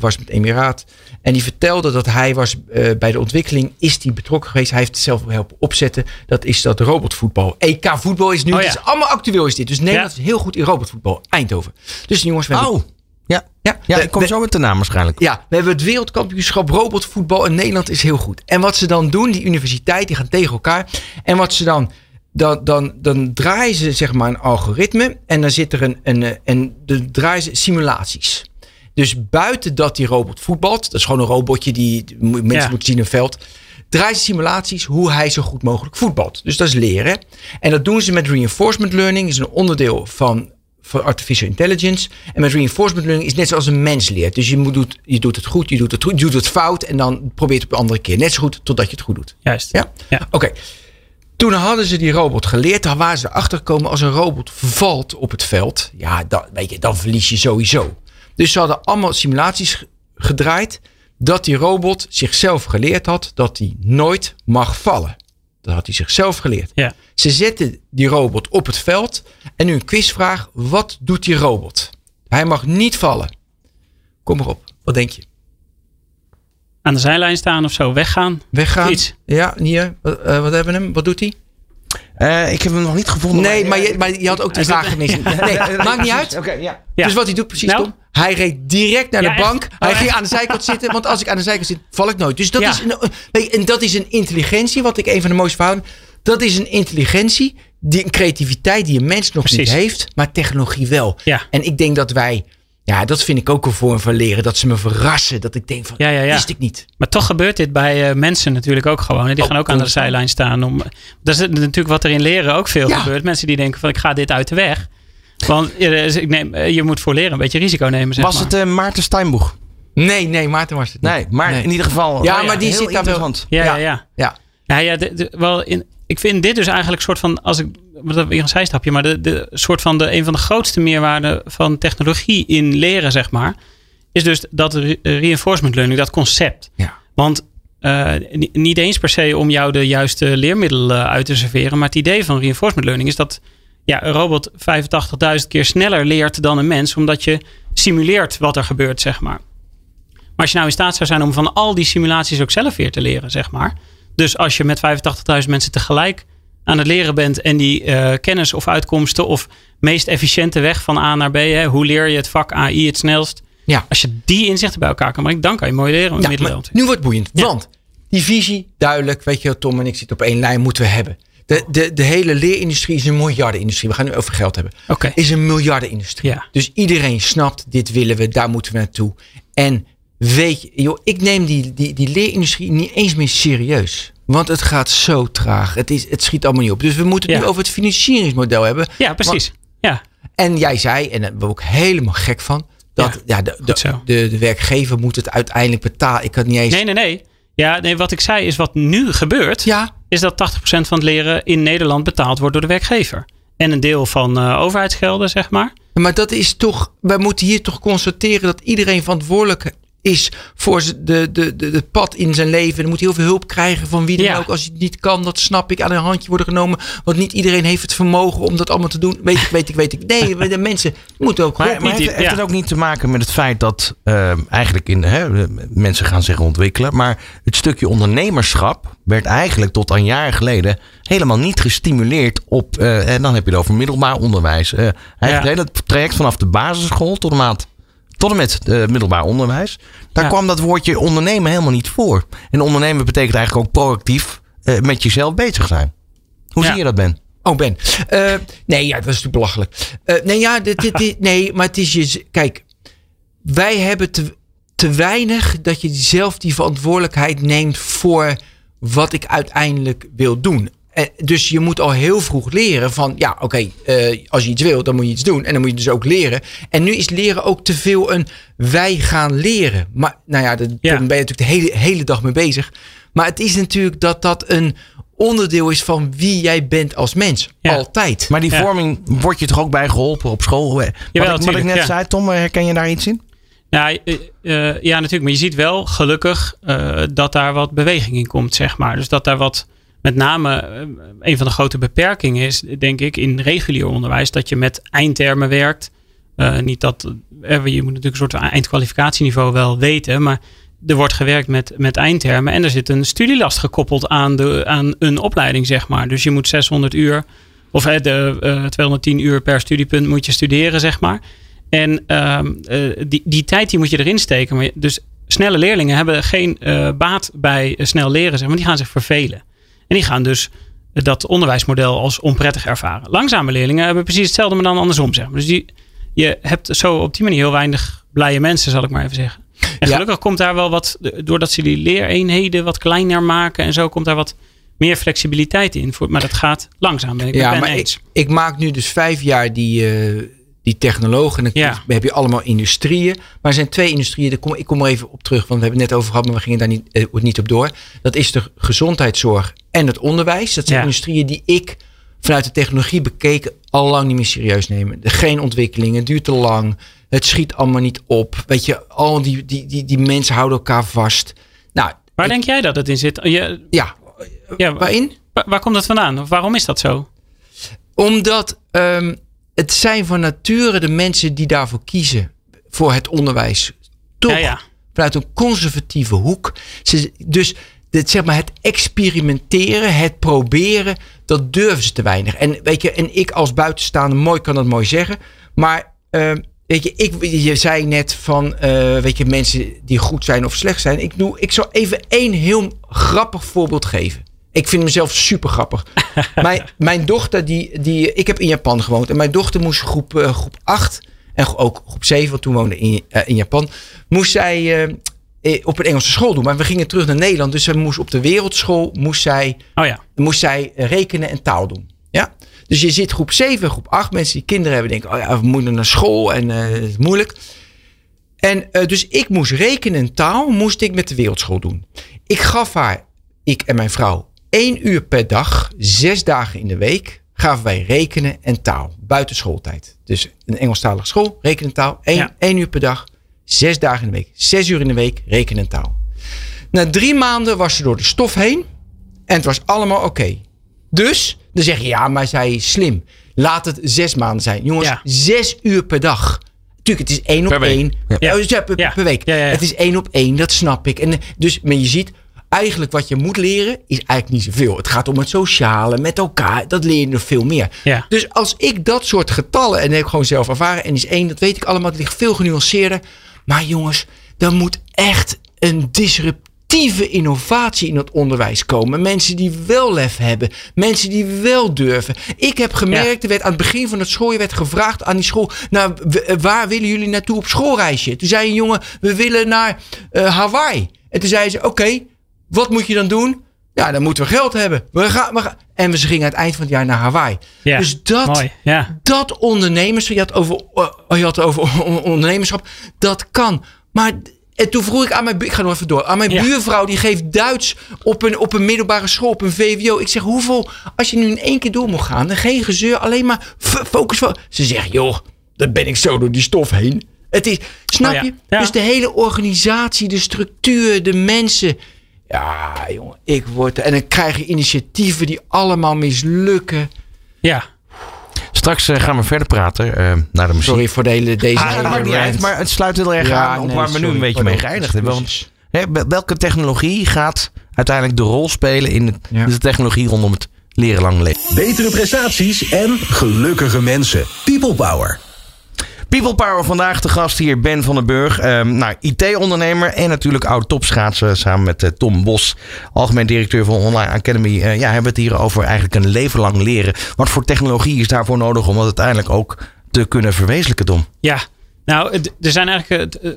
was met Emiraat. En die vertelde dat hij was eh, bij de ontwikkeling, is die betrokken geweest. Hij heeft het zelf helpen opzetten. Dat is dat robotvoetbal. EK voetbal is nu, Oh ja. het is allemaal actueel is dit. Dus Nederland is heel goed in robotvoetbal. Eindhoven. Dus jongens, we hebben... Oh, ja. ja, Ja, we- ik kom we- zo met de naam waarschijnlijk. ja, we hebben het wereldkampioenschap robotvoetbal in Nederland is heel goed. En wat ze dan doen, die universiteit, die gaan tegen elkaar. En wat ze dan, dan, dan, dan draaien ze zeg maar een algoritme. En dan zit er een, een, eh, en dan draaien ze simulaties. Dus buiten dat die robot voetbalt, dat is gewoon een robotje die mensen Ja. moeten zien in een veld. Draaien ze simulaties hoe hij zo goed mogelijk voetbalt. Dus dat is leren. En dat doen ze met reinforcement learning. is een onderdeel van, van artificial intelligence. En met reinforcement learning is net zoals een mens leert. Dus je, moet, doet, je doet het goed, je doet het goed, je doet het fout. En dan probeert het op een andere keer. Net zo goed totdat je het goed doet. Juist. Ja? Ja. Oké. Toen hadden ze die robot geleerd. Daar waren ze erachter gekomen als een robot valt op het veld. Ja, dan, weet je, dan verlies je sowieso. Dus ze hadden allemaal simulaties gedraaid dat die robot zichzelf geleerd had dat hij nooit mag vallen. Dat had hij zichzelf geleerd. Ja. Ze zetten die robot op het veld en nu een quizvraag. Wat doet die robot? Hij mag niet vallen. Kom maar op. Wat denk je? Aan de zijlijn staan of zo, weggaan. Weggaan? Iets. Ja, hier. Wat, eh, wat hebben we hem? Wat doet hij? Eh, ik heb hem nog niet gevonden. Nee, maar je, maar je had ook de vraag gemist. Nee, maakt niet uit. Oké, ja. Ja. Dus wat hij doet precies Nou? Tom. Hij reed direct naar Ja, de bank. Hij Oh, ging echt? aan de zijkant zitten. Want als ik aan de zijkant zit, val ik nooit. Dus dat, Ja. is, een, en dat is een intelligentie. Wat ik een van de mooiste verhalen. Dat is een intelligentie. Die, een creativiteit die een mens nog niet heeft. Maar technologie wel. Ja. En ik denk dat wij. Ja, dat vind ik ook een vorm van leren. Dat ze me verrassen. Dat ik denk van, Ja, ja, ja. wist ik niet. Maar toch gebeurt dit bij eh, mensen natuurlijk ook gewoon. hè. Die Oh, gaan ook aan de zijlijn staan. Om, dat is natuurlijk wat er in leren ook veel gebeurt. Mensen die denken van ik ga dit uit de weg. Want eh, dus ik neem, eh, je moet voor leren een beetje risico nemen. Zeg Was maar. het eh, Maarten Steinboeg? Nee, nee, Maarten was het niet. Nee, maar Nee. in ieder geval. Ja, oh maar die zit daar wel- interessant. Ja, ja, Ja. ja. Ja. Ja, ja de, de- wel in, ik vind dit dus eigenlijk een soort van, als ik, wat dat weer een zijstapje, maar de, de soort van de, een van de grootste meerwaarden van technologie in leren, zeg maar, is dus dat re- reinforcement learning, dat concept. Ja. Want eh, ni- niet eens per se om jou de juiste leermiddelen uit te serveren, maar het idee van reinforcement learning is dat ja, een robot 85.000 keer sneller leert dan een mens, omdat je simuleert wat er gebeurt, zeg maar. Maar als je nou in staat zou zijn om van al die simulaties ook zelf weer te leren, zeg maar. Dus als je met 85.000 mensen tegelijk aan het leren bent en die eh, kennis of uitkomsten of meest efficiënte weg van A naar B, hè, hoe leer je het vak AI het snelst? Ja. Als je die inzichten bij elkaar kan brengen, dan kan je mooi leren Ja, nu wordt het boeiend. Ja. Want die visie, duidelijk, weet je Tom en ik zitten op één lijn, moeten we hebben. De, de, de hele leerindustrie is een miljardenindustrie. We gaan nu over geld hebben. Is een miljardenindustrie. Ja. Dus iedereen snapt, dit willen we, daar moeten we naartoe. En weet je, joh, ik neem die, die, die leerindustrie niet eens meer serieus. Want het gaat zo traag. Het, is, het schiet allemaal niet op. Dus we moeten het Ja. nu over het financieringsmodel hebben. Ja, precies. Ja, En jij zei, en daar ben ik ook helemaal gek van, dat ja, de, de, de, de werkgever moet het uiteindelijk betalen. Ik had niet eens. nee, nee, nee. Ja, nee, wat ik zei is wat nu gebeurt, Ja, is dat 80% van het leren in Nederland betaald wordt door de werkgever. En een deel van eh, overheidsgelden, zeg maar. Maar dat is toch, wij moeten hier toch constateren dat iedereen verantwoordelijk is voor de, de, de, het pad in zijn leven. Er moet heel veel hulp krijgen van wie dan Ja. ook. Als je het niet kan, dat snap ik, aan een handje worden genomen. Want niet iedereen heeft het vermogen om dat allemaal te doen. Weet ik, weet ik, weet ik. Nee, de mensen moeten ook Maar, maar heeft, ja. het ook niet te maken met het feit dat eh, eigenlijk in, hè, mensen gaan zich ontwikkelen, maar het stukje ondernemerschap werd eigenlijk tot een jaar geleden helemaal niet gestimuleerd op, eh, en dan heb je het over middelbaar onderwijs. Eh, eigenlijk het hele traject vanaf de basisschool tot en, maat, tot en met eh, middelbaar onderwijs, daar Ja. kwam dat woordje ondernemen helemaal niet voor. En ondernemen betekent eigenlijk ook proactief eh, met jezelf bezig zijn. Hoe Ja. zie je dat, Ben? Oh, Ben. Eh, nee, ja, dat is natuurlijk belachelijk. Nee, ja, dit, dit, dit- nee, maar het is je. Kijk, wij hebben te, te weinig dat je zelf die verantwoordelijkheid neemt voor wat ik uiteindelijk wil doen. Eh, dus je moet al heel vroeg leren van, ja, oké, eh, als je iets wil, dan moet je iets doen. En dan moet je dus ook leren. En nu is leren ook te veel een wij gaan leren. Maar nou ja, daar Ja. ben je natuurlijk de hele, hele dag mee bezig. Maar het is natuurlijk dat dat een onderdeel is van wie jij bent als mens. Ja. Altijd. Maar die Ja. vorming wordt je toch ook bij geholpen op school? Wat, ik, wat ik net ja. zei, Tom, herken je daar iets in? Ja, eh, eh, ja, natuurlijk. Maar je ziet wel gelukkig eh, dat daar wat beweging in komt, zeg maar. Dus dat daar wat, met name eh, een van de grote beperkingen is, denk ik, in regulier onderwijs, dat je met eindtermen werkt. Eh, niet dat, eh, je moet natuurlijk een soort eindkwalificatieniveau wel weten, maar er wordt gewerkt met, met eindtermen en er zit een studielast gekoppeld aan, de, aan een opleiding, zeg maar. Dus je moet 600 uur of de, eh, 210 uur per studiepunt moet je studeren, zeg maar. En ehm, eh, die, die tijd die moet je erin steken. Dus snelle leerlingen hebben geen baat bij snel leren, zeg maar. Die gaan zich vervelen. En die gaan dus dat onderwijsmodel als onprettig ervaren. Langzame leerlingen hebben precies hetzelfde, maar dan andersom, zeg maar. Dus die, je hebt zo op die manier heel weinig blije mensen, zal ik maar even zeggen. En Ja. gelukkig komt daar wel wat, doordat ze die leereenheden wat kleiner maken en zo, komt daar wat meer flexibiliteit in. Voor, maar dat gaat langzaam, ben ik ja, Ben maar eens. ik, ik maak nu dus vijf jaar die, eh, die technoloog. En dan Ja. heb je allemaal industrieën. Maar er zijn twee industrieën. Daar kom, ik kom er even op terug. Want we hebben het net over gehad. Maar we gingen daar niet, eh, niet op door. Dat is de gezondheidszorg en het onderwijs. Dat zijn Ja. industrieën die ik vanuit de technologie bekeken al lang niet meer serieus nemen. Geen ontwikkeling. Het duurt te lang. Het schiet allemaal niet op. Weet je, al die, die, die, die mensen houden elkaar vast. Nou, Waar ik- denk jij dat het in zit? Je, ja, ja, waar, waarin? waar komt dat vandaan? Waarom is dat zo? Omdat ehm, het zijn van nature de mensen die daarvoor kiezen. Voor het onderwijs. Toch Ja, ja. vanuit een conservatieve hoek. Ze, dus dit, zeg maar, het experimenteren, het proberen, dat durven ze te weinig. En weet je, en ik als buitenstaander, mooi kan dat mooi zeggen. Maar ehm, weet je, ik, je zei net van, eh, weet je, mensen die goed zijn of slecht zijn. Ik, doe, ik zal even één heel grappig voorbeeld geven. Ik vind mezelf super grappig. mijn, mijn dochter, die, die, ik heb in Japan gewoond. En mijn dochter moest groep, eh, groep 8 en ook groep 7, want toen woonde in, eh, in Japan. Moest zij eh, op een Engelse school doen. Maar we gingen terug naar Nederland. Dus ze moest op de wereldschool moest zij, Oh ja. moest zij rekenen en taal doen. Ja? Dus je zit groep 7, groep 8. Mensen die kinderen hebben denken, oh ja, we moeten naar school en het is moeilijk. En dus ik moest rekenen en taal moest ik met de wereldschool doen. Ik gaf haar, ik en mijn vrouw, één uur per dag, zes dagen in de week, gaven wij rekenen en taal. Buiten schooltijd. Dus een Engelstalige school, rekenen en taal, één, Ja. één uur per dag, zes dagen in de week. Zes uur in de week, rekenen en taal. Na drie maanden was ze door de stof heen en het was allemaal oké. Dus, dan zeg je, ja, maar zij is slim. Laat het zes maanden zijn. Jongens, Ja. zes uur per dag. Tuurlijk, het is één op Per week. één. Ja. Ja. ja, per, Ja. per week. Ja, ja, ja. Het is één op één, dat snap ik. En, eh, dus, maar je ziet, eigenlijk wat je moet leren, is eigenlijk niet zoveel. Het gaat om het sociale, met elkaar. Dat leer je nog veel meer. Ja. Dus als ik dat soort getallen, en heb ik gewoon zelf ervaren, en is één, dat weet ik allemaal, het ligt veel genuanceerder. Maar jongens, er moet echt een disruptieve innovatie in het onderwijs komen. Mensen die wel lef hebben, mensen die wel durven. Ik heb gemerkt, er werd aan het begin van het schooljaar werd gevraagd aan die school, nou, w- waar willen jullie naartoe op schoolreisje? Toen zei een jongen, we willen naar eh, Hawaii. En toen zei ze, oké, wat moet je dan doen? Ja, dan moeten we geld hebben. We gaan, we gaan. En we gingen aan het eind van het jaar naar Hawaii. Ja. Dus dat, Mooi. Ja. dat ondernemers, je had over, eh, je had over on- ondernemerschap, dat kan. Maar en toen vroeg ik aan mijn, ik ga nog even door, aan mijn Ja. buurvrouw, die geeft Duits op een, op een middelbare school, op een VWO. Ik zeg, hoeveel, als je nu in één keer door moet gaan, dan geen gezeur, alleen maar focus. fo- Ze zegt, joh, dan ben ik zo door die stof heen. Het is, snap Oh ja. je? Ja. Dus de hele organisatie, de structuur, de mensen. Ja, jongen, ik word. En dan krijg je initiatieven die allemaal mislukken. Ja. Straks eh, gaan we verder praten eh, naar de muziek. Sorry voor de hele, deze Ah, hele niet uit, maar het sluit heel erg Ja, aan op nee, waar we nu een beetje mee geëindigd hebben. Want hè, wel- welke technologie gaat uiteindelijk de rol spelen in het- Ja. de technologie rondom het leren lang leven? Betere prestaties en gelukkige mensen. People Power. People Power vandaag de gast hier Ben van den Burg. ehm, nou, IT-ondernemer en natuurlijk oud topschaatser samen met eh, Tom Bos, algemeen directeur van Online Academy. Eh, ja, hebben we het hier over eigenlijk een leven lang leren. Wat voor technologie is daarvoor nodig om dat uiteindelijk ook te kunnen verwezenlijken, Tom? Ja. Nou, er zijn eigenlijk... eh,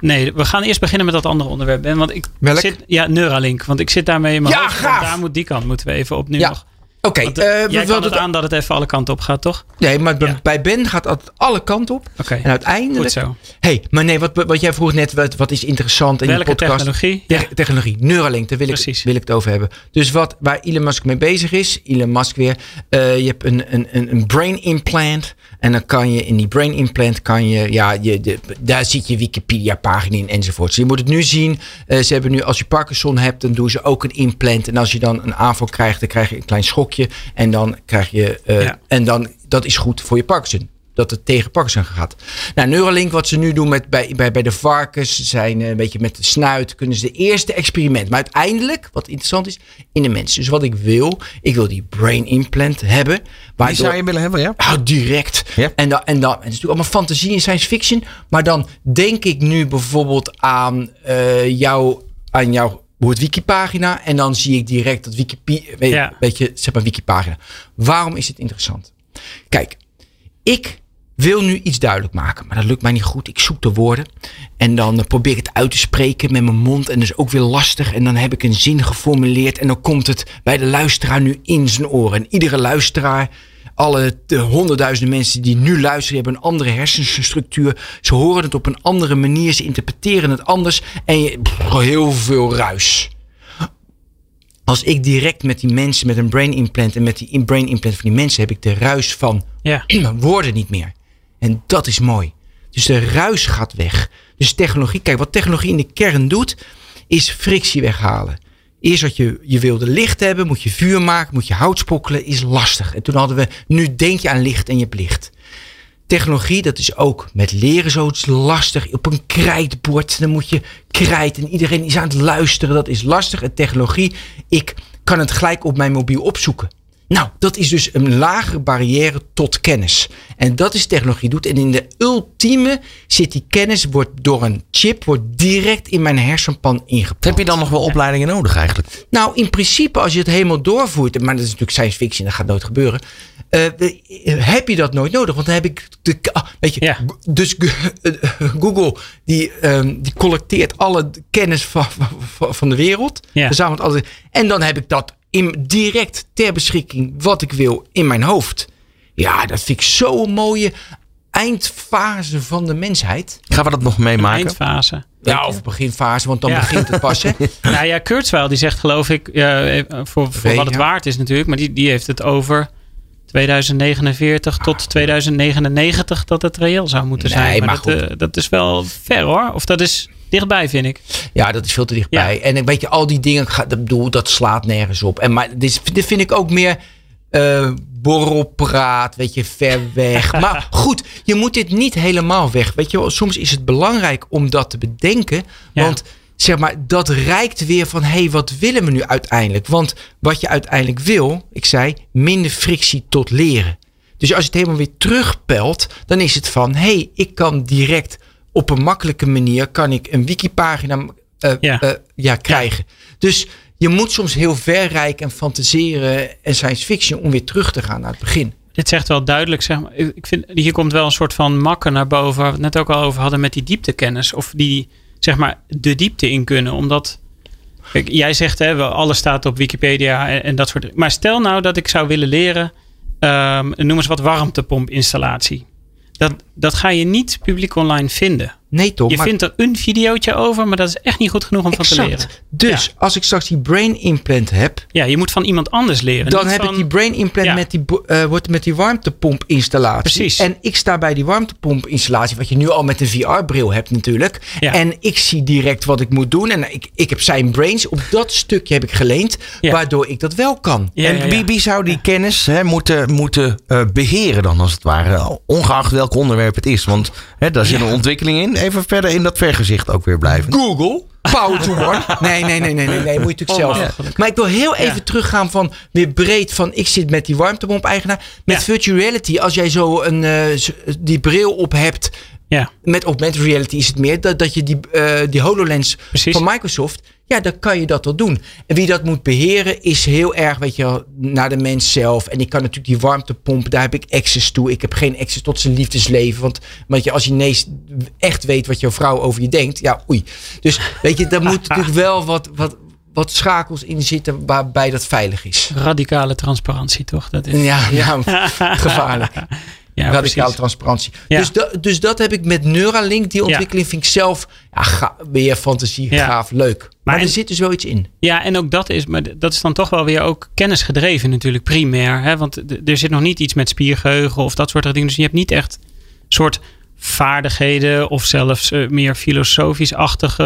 Nee, we gaan eerst beginnen met dat andere onderwerp. Ben, want ik Welk? zit, ja, Neuralink. Want ik zit daarmee in mijn Ja, hoofd. Daar moet die kant moeten we even op nu Ja. nog. Oké, Want, eh, eh, we jij kan het aan dat het even alle kanten op gaat, toch? Nee, maar bij- Ja. bij Ben gaat het alle kanten op. Oké, En uiteindelijk. goed zo. hey, maar nee, wat, wat jij vroeg net, wat, wat is interessant in Welke die podcast? technologie? Te- Ja. Technologie, Neuralink, daar wil ik, wil ik het over hebben. Dus wat, waar Elon Musk mee bezig is, Elon Musk weer, eh, je hebt een, een, een, een brain implant. En dan kan je in die brain implant, kan je, ja, je, de, daar zit je Wikipedia pagina in enzovoort. je moet het nu zien. Eh, ze hebben nu, als je Parkinson hebt, dan doen ze ook een implant. En als je dan een aanval krijgt, dan krijg je een klein schokje. En dan krijg je, eh, Ja. en dan, dat is goed voor je Parkinson dat het tegen Parkinson gaat. Nou, Neuralink, wat ze nu doen met, bij, bij, bij de varkens, zijn eh, een beetje met de snuit, kunnen ze de eerste experiment. Maar uiteindelijk, wat interessant is, in de mens. Dus wat ik wil, ik wil die brain implant hebben. Die Waardoor, zou je willen hebben, ja? nou, direct. Ja. En, dan, en dan, het is natuurlijk allemaal fantasie en science fiction. Maar dan denk ik nu bijvoorbeeld aan eh, jou, aan jouw het wikipagina. En dan zie ik direct dat Wikipedia, weet, Ja. weet je, zeg maar wikipagina. Waarom is het interessant? Kijk, ik wil nu iets duidelijk maken, maar dat lukt mij niet goed. Ik zoek de woorden en dan eh, probeer ik het uit te spreken met mijn mond. En dat is ook weer lastig. En dan heb ik een zin geformuleerd en dan komt het bij de luisteraar nu in zijn oren. En iedere luisteraar, alle de honderdduizenden mensen die nu luisteren, hebben een andere hersenstructuur. Ze horen het op een andere manier, ze interpreteren het anders. En je, pff, heel veel ruis als ik direct met die mensen met een brain implant en met die in- brain implant van die mensen heb ik de ruis van Ja. woorden niet meer. En dat is mooi. Dus de ruis gaat weg. Dus technologie, kijk, wat technologie in de kern doet, is frictie weghalen. Eerst wat je, je wilde licht hebben, moet je vuur maken, moet je hout spokkelen, is lastig. En toen hadden we, nu denk je aan licht en je hebt licht. Technologie, dat is ook met leren zo lastig. Op een krijtbord, dan moet je krijt en iedereen is aan het luisteren. Dat is lastig. En technologie, ik kan het gelijk op mijn mobiel opzoeken. Nou, dat is dus een lagere barrière tot kennis. En dat is technologie doet. En in de ultieme zit die kennis, wordt door een chip, wordt direct in mijn hersenpan ingeplant. Heb je dan nog wel opleidingen nodig eigenlijk? Nou, in principe, als je het helemaal doorvoert, maar dat is natuurlijk science fiction, dat gaat nooit gebeuren. Uh, heb je dat nooit nodig? Want dan heb ik de. Ah, weet je, Ja. dus Google die, um, die collecteert alle kennis van, van, van de wereld. Ja. Verzamelt alles. En dan heb ik dat in, direct ter beschikking wat ik wil in mijn hoofd. Ja, dat vind ik zo'n mooie eindfase van de mensheid. Gaan we dat nog meemaken? Eindfase. Ja, of beginfase, want dan Ja. begint het pas. Hè? Nou ja, Kurzweil die zegt geloof ik, ja, eh, voor, voor wat het waard is natuurlijk, maar die, die heeft het over 2049 tot 2099 dat het reëel zou moeten Nee, zijn. maar dat, eh, dat is wel ver hoor. Of dat is dichtbij vind ik. Ja, dat is veel te dichtbij. En weet je, al die dingen, dat bedoel, dat slaat nergens op. En maar dit, dit vind ik ook meer eh borrelpraat, weet je, ver weg. maar goed, je moet dit niet helemaal weg. Weet je wel, soms is het belangrijk om dat te bedenken. Ja. Want zeg maar, dat rijkt weer van, hé, hey, wat willen we nu uiteindelijk? Want wat je uiteindelijk wil, ik zei, minder frictie tot leren. Dus als je het helemaal weer terugpelt, dan is het van, hé, hey, ik kan direct op een makkelijke manier, kan ik een wikipagina eh, Ja. eh, ja, krijgen. Dus je moet soms heel ver rijken en fantaseren en science fiction om weer terug te gaan naar het begin. Dit zegt wel duidelijk, zeg maar. Ik vind, hier komt wel een soort van makken naar boven, waar we het net ook al over hadden met die dieptekennis. Of die, zeg maar, de diepte in kunnen. Omdat, jij zegt, hè, alles staat op Wikipedia en, en dat soort. Maar stel nou dat ik zou willen leren, ehm, noem eens wat warmtepompinstallatie. Dat, dat ga je niet publiek online vinden. Nee toch? Je maar vindt er een videootje over, maar dat is echt niet goed genoeg om van te leren. exact. Dus Ja. als ik straks die brain implant heb, Ja, je moet van iemand anders leren. dan heb van- ik die brain implant Ja. met die, eh, wordt met die warmtepomp installatie. Precies. En ik sta bij die warmtepomp installatie, wat je nu al met een VR-bril hebt natuurlijk. Ja. En ik zie direct wat ik moet doen. En ik, ik heb zijn brains, op dat stukje heb ik geleend, Ja. waardoor ik dat wel kan. Ja, en ja, ja. wie, wie zou die kennis hè, moeten, moeten eh, beheren dan als het ware? Ongeacht welk onderwerp het is. Want hè, daar zit een ontwikkeling in. Even verder in dat vergezicht ook weer blijven. Google. Power to one. Nee, nee, nee, nee, nee, nee. Moet je natuurlijk zelf. Onmogelijk. Maar ik wil heel even Ja. teruggaan van weer breed van ik zit met die warmtepomp-eigenaar. Met Ja. virtual reality, als jij zo een, eh, die bril op hebt. Ja, Met augmented reality is het meer dat, dat je die, eh, die HoloLens Precies. van Microsoft. Ja, dan kan je dat wel doen. En wie dat moet beheren is heel erg, weet je, naar de mens zelf. En ik kan natuurlijk die warmtepomp, daar heb ik access toe. Ik heb geen access tot zijn liefdesleven. Want, want je, als je ineens echt weet wat jouw vrouw over je denkt, ja, oei. Dus weet je, daar moet natuurlijk wel wat, wat, wat schakels in zitten waarbij dat veilig is. radicale transparantie toch? Dat is, Ja, ja gevaarlijk. ja, radicale transparantie. Ja. Dus, da- dus dat heb ik met Neuralink. Die ontwikkeling vind ik zelf ja, ga, weer fantasie, gaaf, leuk. Maar, Maar er en- zit dus wel iets in. Ja, en ook dat is, maar dat is dan toch wel weer ook kennisgedreven natuurlijk, primair. Hè? Want er zit nog niet iets met spiergeheugen of dat soort dingen. Dus je hebt niet echt soort vaardigheden of zelfs eh, meer filosofisch-achtige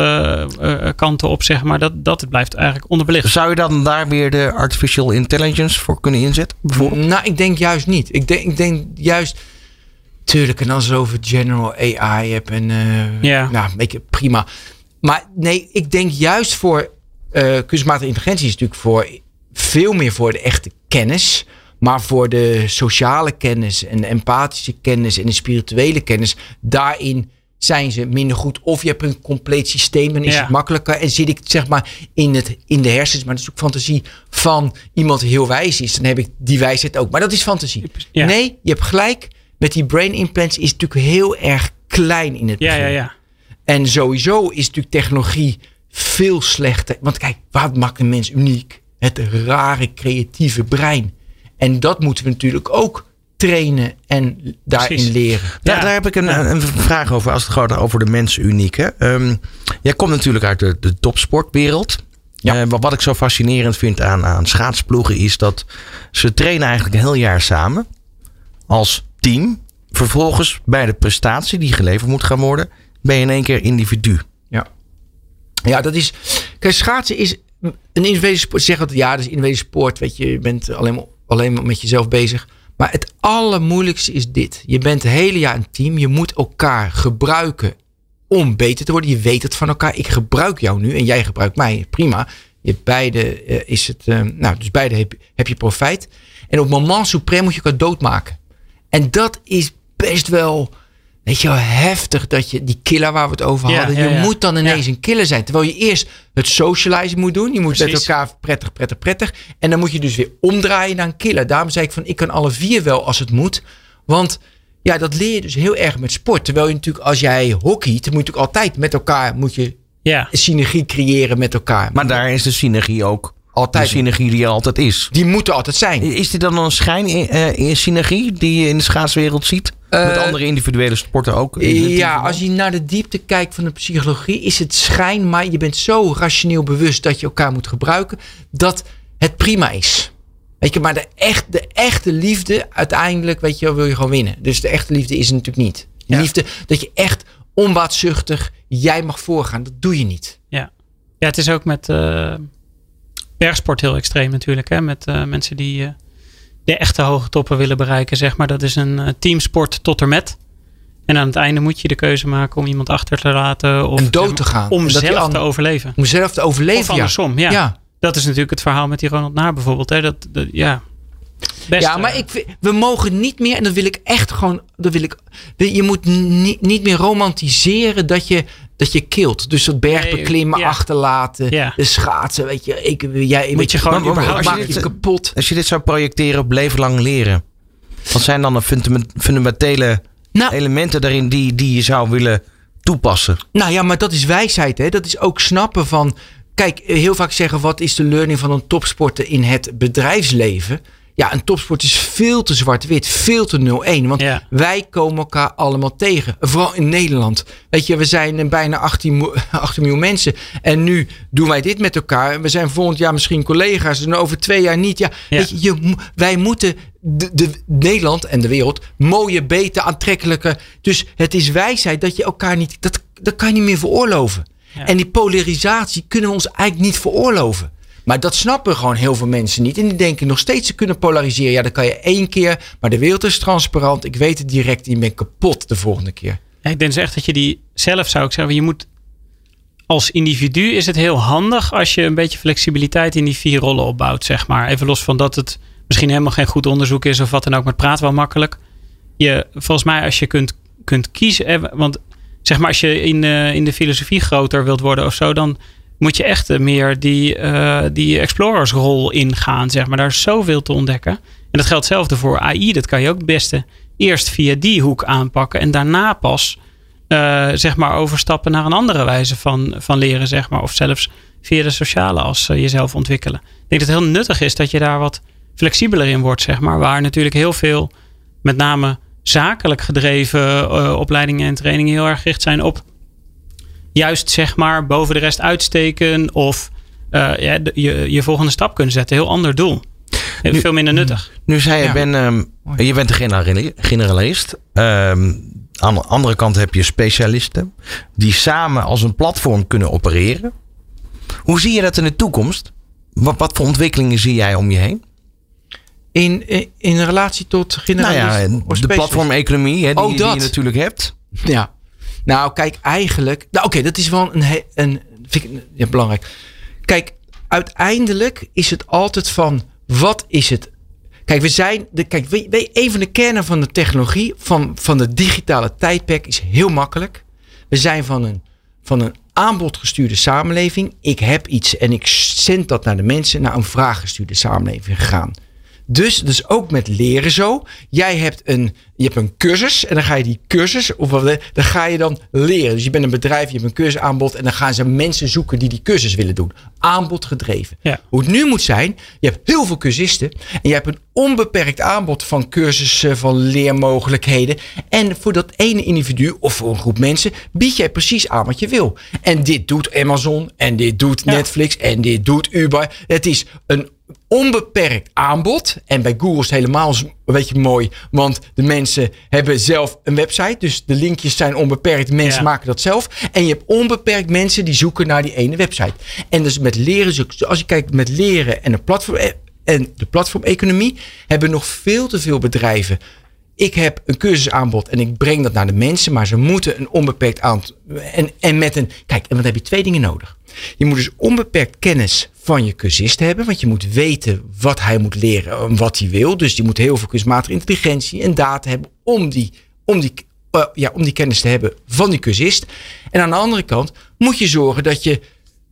eh, eh, kanten op, zeg maar. Dat, dat blijft eigenlijk onderbelicht. Zou je dan daar weer de artificial intelligence voor kunnen inzetten? Bijvoorbeeld? Nou, ik denk juist niet. Ik denk, ik denk juist... Tuurlijk, en als je het over general AI hebt en... Ja. Nou, prima. Maar nee, ik denk juist voor... eh kunstmatige intelligentie is natuurlijk voor... Veel meer voor de echte kennis... Maar voor de sociale kennis en de empathische kennis en de spirituele kennis, daarin zijn ze minder goed. Of je hebt een compleet systeem, dan is Ja. het makkelijker. En zit ik zeg maar in, het, in de hersens, maar dat is ook fantasie van iemand die heel wijs is. Dan heb ik die wijsheid ook. Maar dat is fantasie. Ja. Nee, je hebt gelijk. Met die brain implants is het natuurlijk heel erg klein in het Ja, begin. ja, ja. En sowieso is natuurlijk technologie veel slechter. Want kijk, wat maakt een mens uniek? Het rare creatieve brein. En dat moeten we natuurlijk ook trainen en daarin Precies. leren. Daar, Ja. daar heb ik een, een, vraag over als het gaat over de mens uniek. Hè. Ehm, jij komt natuurlijk uit de, de topsportwereld. Ja. Eh, wat, wat ik zo fascinerend vind aan, aan schaatsploegen is dat ze trainen eigenlijk een heel jaar samen als team. vervolgens bij de prestatie die geleverd moet gaan worden, ben je in één keer individu. Ja. Ja, dat is. Kijk, schaatsen is een individuele sport. Zeg altijd, ja, dat is een individuele sport. Weet je, je bent alleen maar, alleen maar met jezelf bezig. Maar het allermoeilijkste is dit. Je bent het hele jaar een team. Je moet elkaar gebruiken om beter te worden. Je weet het van elkaar. Ik gebruik jou nu en jij gebruikt mij. Prima. Je beide uh, is het. Uh, nou, dus beide heb, heb je profijt. En op moment suprem moet je elkaar doodmaken. En dat is best wel Weet je wel, heftig dat je die killer waar we het over hadden. Ja, je moet dan ineens een killer zijn. Terwijl je eerst het socializen moet doen. Je moet met elkaar prettig, prettig, prettig. En dan moet je dus weer omdraaien naar een killer. Daarom zei ik van, ik kan alle vier wel als het moet. Want ja, dat leer je dus heel erg met sport. Terwijl je natuurlijk, als jij hockeyt, moet je natuurlijk altijd met elkaar moet je ja. synergie creëren met elkaar. Maar daar is de synergie ook altijd. De synergie die er altijd is. Die moet er altijd zijn. Is dit dan een schijn in, synergie die je in de schaatswereld ziet? Met eh, andere individuele sporten ook? Ja, als je naar de diepte kijkt van de psychologie, is het schijn, maar je bent zo rationeel bewust dat je elkaar moet gebruiken, dat het prima is. Weet je, maar de, echt, de echte liefde, uiteindelijk, weet je, wil je gewoon winnen. Dus de echte liefde is het natuurlijk niet. De liefde, dat je echt onbaatzuchtig, jij mag voorgaan, dat doe je niet. Ja, ja het is ook met uh, bergsport heel extreem natuurlijk. Hè? Met uh, mensen die uh, de echte hoge toppen willen bereiken, zeg maar. Dat is een uh, teamsport tot er met. En aan het einde moet je de keuze maken om iemand achter te laten. Of, en dood te gaan. Om zelf te overleven. Om zelf te overleven, Of andersom, ja. ja. Dat is natuurlijk het verhaal met die Ronald Naar bijvoorbeeld. Hè. Dat, dat, ja, Best, ja, maar ik, we mogen niet meer, en dat wil ik echt gewoon, dat wil ik, je moet niet, niet meer romantiseren dat je, dat je kilt. Dus dat bergbeklimmen achterlaten, de schaatsen, weet je. Ik, jij, moet je gewoon überhaupt maak je, kapot. Als je dit zou projecteren op leven lang leren, wat zijn dan de fundamentele nou, elementen daarin die, die je zou willen toepassen? Nou ja, maar dat is wijsheid, hè. Dat is ook snappen van, kijk, heel vaak zeggen, wat is de learning van een topsporter in het bedrijfsleven? Ja, een topsport is veel te zwart-wit, veel te 0-1. Want wij komen elkaar allemaal tegen. Vooral in Nederland. Weet je, we zijn bijna 18, 18 miljoen mensen. En nu doen wij dit met elkaar. We zijn volgend jaar misschien collega's. En over twee jaar niet. Ja, Weet je, je, wij moeten de, de, Nederland en de wereld mooie, beter, aantrekkelijke. Dus het is wijsheid dat je elkaar niet. Dat, dat kan je niet meer veroorloven. En die polarisatie kunnen we ons eigenlijk niet veroorloven. Maar dat snappen gewoon heel veel mensen niet. En die denken nog steeds ze kunnen polariseren. Ja, dan kan je één keer. Maar de wereld is transparant. Ik weet het direct. Je bent kapot de volgende keer. Ik denk dus echt dat je die zelf zou ik zeggen. Je moet als individu is het heel handig als je een beetje flexibiliteit in die vier rollen opbouwt, zeg maar. Even los van dat het misschien helemaal geen goed onderzoek is of wat dan ook, maar praat wel makkelijk. Je, volgens mij, als je kunt, kunt kiezen, want zeg maar als je in, uh, in de filosofie groter wilt worden of zo, dan moet je echt meer die, uh, die explorersrol ingaan. Zeg maar. Daar is zoveel te ontdekken. En dat geldt hetzelfde voor AI. Dat kan je ook het beste eerst via die hoek aanpakken. En daarna pas uh, zeg maar overstappen naar een andere wijze van, van leren. Zeg maar. Of zelfs via de sociale uh, jezelf ontwikkelen. Ik denk dat het heel nuttig is dat je daar wat flexibeler in wordt. Zeg maar. Waar natuurlijk heel veel, met name zakelijk gedreven opleidingen en trainingen heel erg gericht zijn op juist zeg maar boven de rest uitsteken of uh, ja, je, je volgende stap kunnen zetten. Heel ander doel. Nu, veel minder nuttig. Nu zei je, ben, um, je bent een generalist. Um, aan de andere kant heb je specialisten die samen als een platform kunnen opereren. Hoe zie je dat in de toekomst? Wat, wat voor ontwikkelingen zie jij om je heen? In, in, relatie tot generalisten? Nou ja, de platformeconomie hè, die, oh, die je natuurlijk hebt. Ja, nou, kijk, eigenlijk. Nou, oké, dat is wel een. een vind belangrijk. Kijk, uiteindelijk is het altijd van. Wat is het? Kijk, we zijn. De, kijk, we, een van de kernen van de technologie. Van, van de digitale tijdperk is heel makkelijk. We zijn van een, van een aanbodgestuurde samenleving. Ik heb iets en ik zend dat naar de mensen. naar een vraaggestuurde samenleving gegaan. Dus, dus ook met leren zo. Jij hebt een, je hebt een cursus en dan ga je die cursus, of wat, dan ga je dan leren. Dus je bent een bedrijf, je hebt een cursusaanbod en dan gaan ze mensen zoeken die die cursus willen doen. Aanbod gedreven. Ja. Hoe het nu moet zijn, je hebt heel veel cursisten en je hebt een onbeperkt aanbod van cursussen, van leermogelijkheden. En voor dat ene individu of voor een groep mensen bied jij precies aan wat je wil. En dit doet Amazon en dit doet Netflix en dit doet Uber. Het is een onbeperkt aanbod. En bij Google is het helemaal een beetje mooi. Want de mensen hebben zelf een website. Dus de linkjes zijn onbeperkt. Mensen Ja. maken dat zelf. En je hebt onbeperkt mensen die zoeken naar die ene website. En dus met leren, als je kijkt met leren en, een platform, en de platformeconomie, hebben nog veel te veel bedrijven. Ik heb een cursusaanbod en ik breng dat naar de mensen, maar ze moeten een onbeperkt aantal. En, en met een. Kijk, en dan heb je twee dingen nodig. Je moet dus onbeperkt kennis van je cursist hebben, want je moet weten wat hij moet leren en wat hij wil. Dus je moet heel veel kunstmatige intelligentie en data hebben om die, om die, eh, ja, om die kennis te hebben van die cursist. En aan de andere kant moet je zorgen dat je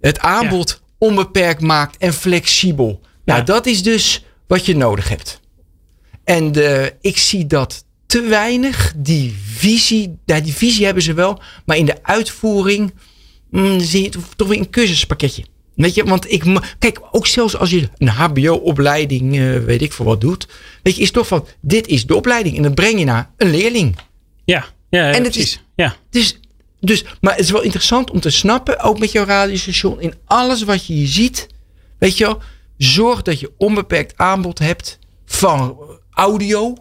het aanbod onbeperkt maakt en flexibel. Nou, Ja. dat is dus wat je nodig hebt. En de, ik zie dat te weinig. Die visie, ja, die visie hebben ze wel. Maar in de uitvoering mm, zie je het toch weer een cursuspakketje. Weet je, want ik, kijk, ook zelfs als je een HBO-opleiding, eh, weet ik voor wat doet. Weet je, is toch van, dit is de opleiding. En dan breng je naar een leerling. Ja, ja, ja En het precies. is- ja. Dus, dus, maar het is wel interessant om te snappen, ook met jouw radiostation, in alles wat je hier ziet, weet je wel, zorg dat je onbeperkt aanbod hebt van audio.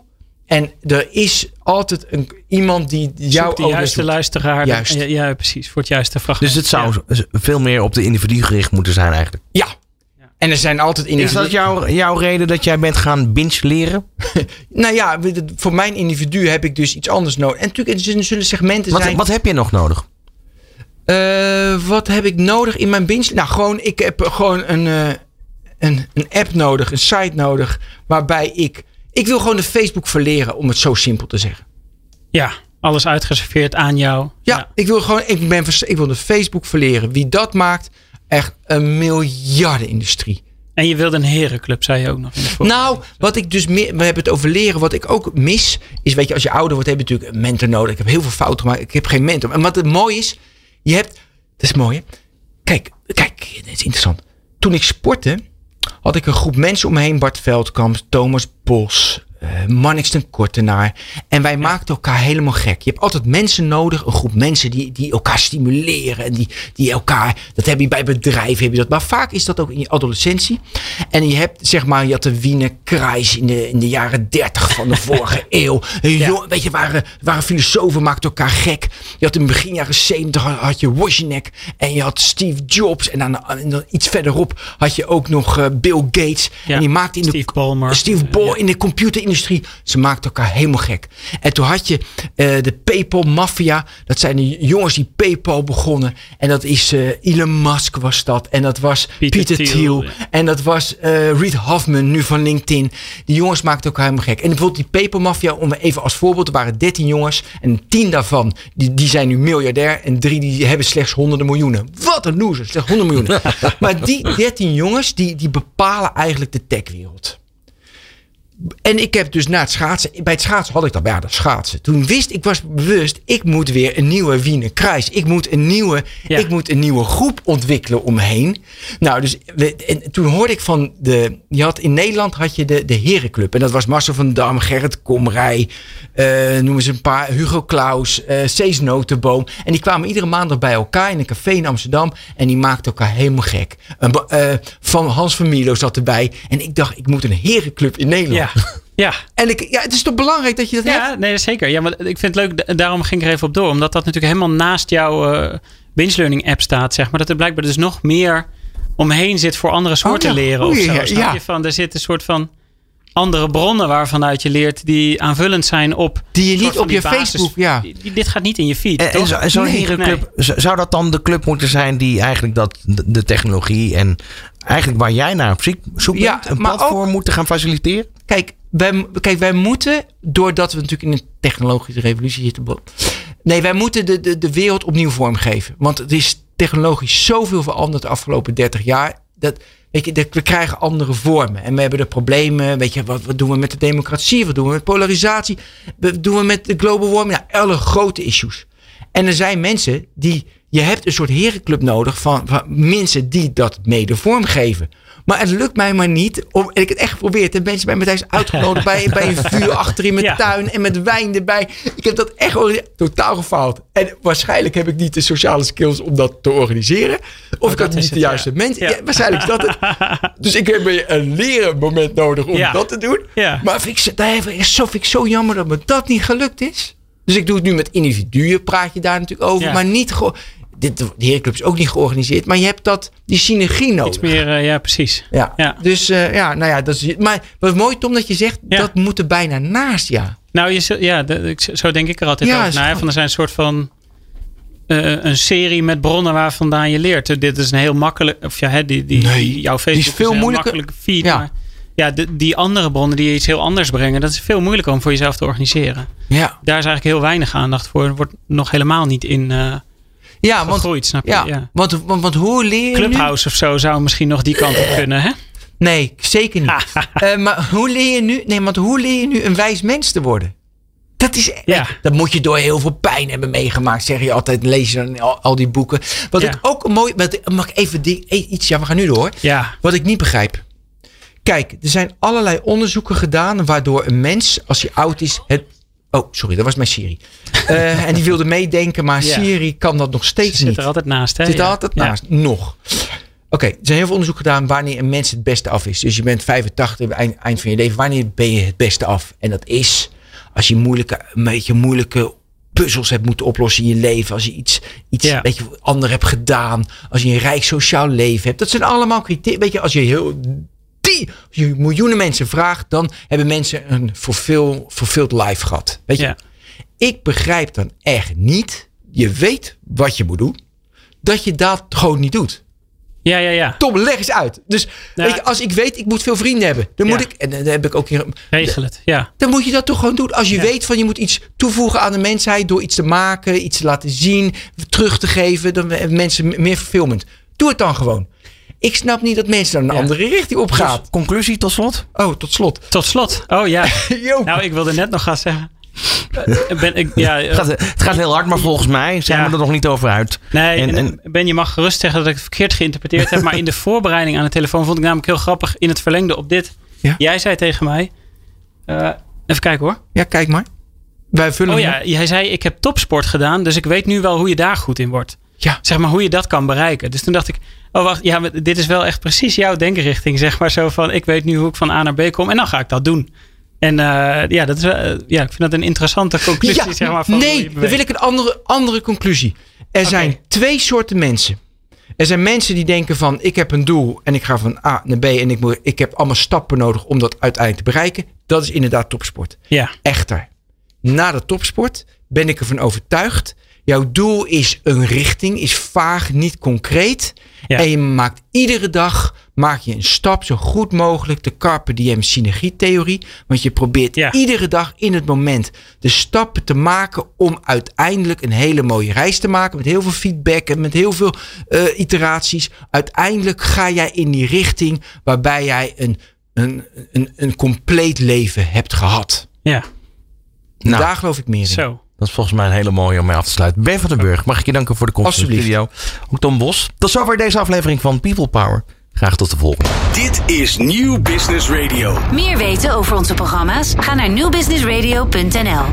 En er is altijd een, iemand die jouw Zoek de juiste zoekt. luisteraar. Juist. Ja, ja, precies. Voor het juiste fragment. Dus het zou Ja. veel meer op de individu gericht moeten zijn eigenlijk. Ja. En er zijn altijd in Is dat jouw, jouw reden dat jij bent gaan binge leren? Nou ja, voor mijn individu heb ik dus iets anders nodig. En natuurlijk, er zullen segmenten Wat, zijn. wat heb je nog nodig? Eh, wat heb ik nodig in mijn binge? Nou, gewoon, ik heb gewoon een, eh, een, een app nodig, een site nodig, waarbij ik. Ik wil gewoon de Facebook verleren, om het zo simpel te zeggen. Ja, alles uitgeserveerd aan jou. Ja, ik wil gewoon, ik, ben, ik wil de Facebook verleren. Wie dat maakt, echt een miljardenindustrie. En je wilde een herenclub, zei je ook nog. In de Nou, wat ik dus meer, we hebben het over leren. Wat ik ook mis, is weet je, als je ouder wordt, heb je natuurlijk een mentor nodig. Ik heb heel veel fouten gemaakt. Ik heb geen mentor. En wat het mooi is, je hebt, dat is mooi hè. Kijk, kijk, dit is interessant. Toen ik sportte, had ik een groep mensen om me. Bart Veldkamp, Thomas Bos, Mannix ten Kortenaar. En wij maakten elkaar helemaal gek. Je hebt altijd mensen nodig, een groep mensen die, die elkaar stimuleren. En die, die elkaar, dat heb je bij bedrijven, heb je dat. Maar vaak is dat ook in je adolescentie. En je hebt, zeg maar, je had de Wiener Kreis in de, in de jaren 30 van de vorige eeuw. Jong- weet je, waren, waren filosofen, maakten elkaar gek. Je had in begin jaren 70 had- je Wozniak en je had Steve Jobs. En dan, en dan iets verderop had je ook nog eh, Bill Gates. Ja, en die maakte in de Steve Ballmer. Steve Ball in de Ze maakten elkaar helemaal gek. En toen had je eh, de PayPal Mafia. Dat zijn de jongens die PayPal begonnen. En dat is eh, Elon Musk was dat. En dat was Peter Peter, Thiel, ja. En dat was eh Reed Hoffman, nu van LinkedIn. Die jongens maakten elkaar helemaal gek. En bijvoorbeeld die PayPal Mafia, om even als voorbeeld. Er waren 13 jongens. En 10 daarvan, die, die zijn nu miljardair. En drie die hebben slechts honderden miljoenen. Wat een loser, slechts honderden miljoenen. maar die 13 jongens, die, die bepalen eigenlijk de techwereld. En ik heb dus na het schaatsen, bij het schaatsen had ik dat, ja, dat schaatsen. Toen wist ik, was bewust, ik moet weer een nieuwe Wiener Kruis. Ik moet een nieuwe, Ja. ik moet een nieuwe groep ontwikkelen om me heen. Nou, dus we, en toen hoorde ik van de, je had in Nederland had je de, de Herenclub. En dat was Marcel van Dam, Gerrit Komrij, eh noemen ze een paar, Hugo Claus, eh Cees Notenboom. En die kwamen iedere maandag bij elkaar in een café in Amsterdam. En die maakten elkaar helemaal gek. Eh, van Hans van Mierlo zat erbij. En ik dacht, ik moet een Herenclub in Nederland. Ja, ja. En ik, ja, het is toch belangrijk dat je dat hebt? Ja, nee, zeker. Ja, maar ik vind het leuk, da- daarom ging ik er even op door. Omdat dat natuurlijk helemaal naast jouw eh binge learning app staat, zeg maar. Dat er blijkbaar dus nog meer omheen zit voor andere soorten Oh ja. leren of zo. ja, Snap ja. je? Van, er zit een soort van andere bronnen waarvanuit je leert die aanvullend zijn op... Die je niet van op die je basis- Facebook, ja. dit gaat niet in je feed, En, zo- zo'n Nee, herenclub, z- zou dat dan de club moeten zijn die eigenlijk dat, de technologie en eigenlijk waar jij naar op zoek Ja, bent, een platform moeten gaan faciliteren? Kijk wij, kijk, wij moeten, doordat we natuurlijk in een technologische revolutie zitten. Nee, wij moeten de, de, de wereld opnieuw vormgeven. Want het is technologisch zoveel veranderd de afgelopen 30 jaar. Dat, weet je, dat we krijgen andere vormen. En we hebben de problemen. Weet je, wat, wat doen we met de democratie? Wat doen we met polarisatie? Wat doen we met de global warming? Ja, alle grote issues. En er zijn mensen die je hebt een soort herenclub nodig van, van mensen die dat mede vormgeven. Maar het lukt mij maar niet. Om, en ik heb het echt geprobeerd. En mensen bij me thuis uitgenodigd bij, bij een vuur achter in mijn Ja. tuin. En met wijn erbij. Ik heb dat echt totaal gefaald. En waarschijnlijk heb ik niet de sociale skills om dat te organiseren. Of ik dat had niet de juiste ja. mensen. Ja. Waarschijnlijk is dat het. Dus ik heb een leren moment nodig om dat te doen. Maar vind ik, zo- daar ik vind ik zo jammer dat me dat niet gelukt is. Dus ik doe het nu met individuen, praat je daar natuurlijk over. Ja. Maar niet gewoon. Dit, de herenclub is ook niet georganiseerd. Maar je hebt dat, die synergie nodig. Iets meer, eh, ja, precies. Ja. Ja. Dus eh, ja, nou ja, dat is. Maar wat mooi, Tom, dat je zegt Ja. dat moet er bijna naast, ja. Nou, je, ja, de- zo denk ik er altijd Ja, over. is van, er zijn een soort van eh, een serie met bronnen waar vandaan je leert. Dit is een heel makkelijk, of ja, hè, die, die, Nee, die- jouw Facebook die is veel een heel moeilijker. makkelijke feed. Ja. Maar ja, de- die andere bronnen die iets heel anders brengen, dat is veel moeilijker om voor jezelf te organiseren. Ja, Daar is eigenlijk heel weinig aandacht voor. Er wordt nog helemaal niet in eh ja want, snap je? ja, Ja. Want, want, want hoe leer je. nu- Clubhouse of zo zou misschien nog die kant op kunnen, hè? Nee, zeker niet. Eh, maar hoe leer je nu. Nee, want hoe leer je nu een wijs mens te worden? Dat is. Ja. Dat moet je door heel veel pijn hebben meegemaakt, zeg je altijd. Lees je dan al, al die boeken. Wat Ja. ik ook mooi. Wat, mag ik even die, eh, iets. Ja, we gaan nu door. Ja, Wat ik niet begrijp. Kijk, er zijn allerlei onderzoeken gedaan waardoor een mens, als hij oud is, het. Oh, sorry, dat was mijn Siri. Eh, en die wilde meedenken, maar Ja. Siri kan dat nog ze steeds zit niet. er altijd naast, hè? Zit er Ja. altijd Ja. naast. Nog. Oké, er zijn heel veel onderzoek gedaan wanneer een mens het beste af is. Dus je bent 85, eind, eind van je leven. Wanneer ben je het beste af? En dat is als je moeilijke, een beetje moeilijke puzzels hebt moeten oplossen in je leven. Als je iets, iets Ja. een beetje ander hebt gedaan. Als je een rijk sociaal leven hebt. Dat zijn allemaal criteria. Weet je, als je heel je miljoenen mensen vraagt, dan hebben mensen een fulfill, fulfilled life gehad. Weet je, Ja. ik begrijp dan echt niet. Je weet wat je moet doen. Dat je dat gewoon niet doet. Ja, ja, ja. Tom, leg eens uit. Dus Nou, weet je, als ik weet, ik moet veel vrienden hebben. Dan moet ik, en dan heb ik ook hier. Regel het. Ja. Dan moet je dat toch gewoon doen. Als je Ja. weet van je moet iets toevoegen aan de mensheid. Door iets te maken, iets te laten zien, terug te geven. Dan hebben mensen meer fulfillment. Doe het dan gewoon. Ik snap niet dat mensen dan een Ja. andere richting op gaan. Conclusie tot slot? Oh, tot slot. Tot slot. Oh ja. Nou, ik wilde net nog gaan zeggen. Ben, ik, ja, Het gaat, het gaat heel hard, maar volgens mij zijn Ja. we er nog niet over uit. Nee, En- en, en- Ben, je mag gerust zeggen dat ik het verkeerd geïnterpreteerd heb. Maar in de voorbereiding aan de telefoon vond ik namelijk heel grappig in het verlengde op dit. Ja. Jij zei tegen mij. eh, even kijken hoor. Ja, kijk maar. Wij vullen Oh ja, op. jij zei ik heb topsport gedaan. Dus ik weet nu wel hoe je daar goed in wordt. Ja. Zeg maar hoe je dat kan bereiken. Dus toen dacht ik. Oh wacht, ja, maar dit is wel echt precies jouw denkrichting. Zeg maar zo van ik weet nu hoe ik van A naar B kom. En dan ga ik dat doen. En eh, ja, dat is, eh, ja, ik vind dat een interessante conclusie. zeg maar, van nee, dan wil ik een andere, andere conclusie. Er zijn twee soorten mensen. Er zijn mensen die denken van ik heb een doel en ik ga van A naar B en ik, moet, ik heb allemaal stappen nodig om dat uiteindelijk te bereiken. Dat is inderdaad topsport. Ja, Echter, na de topsport ben ik ervan overtuigd. Jouw doel is een richting, is vaag, niet concreet. Ja. En je maakt iedere dag maak je een stap zo goed mogelijk. De Carpe Diem synergietheorie. Want je probeert Ja. iedere dag in het moment de stappen te maken om uiteindelijk een hele mooie reis te maken. Met heel veel feedback en met heel veel eh, iteraties. Uiteindelijk ga jij in die richting waarbij jij een, een, een, een compleet leven hebt gehad. ja. Nou. Daar geloof ik meer in. Zo. Dat is volgens mij een hele mooie om mee af te sluiten. Ben van den Burg, mag ik je danken voor de komst in de studio. Ook Tom Bos. Tot zover deze aflevering van People Power. Graag tot de volgende. Dit is Nieuw Business Radio. Meer weten over onze programma's? Ga naar newbusinessradio.nl.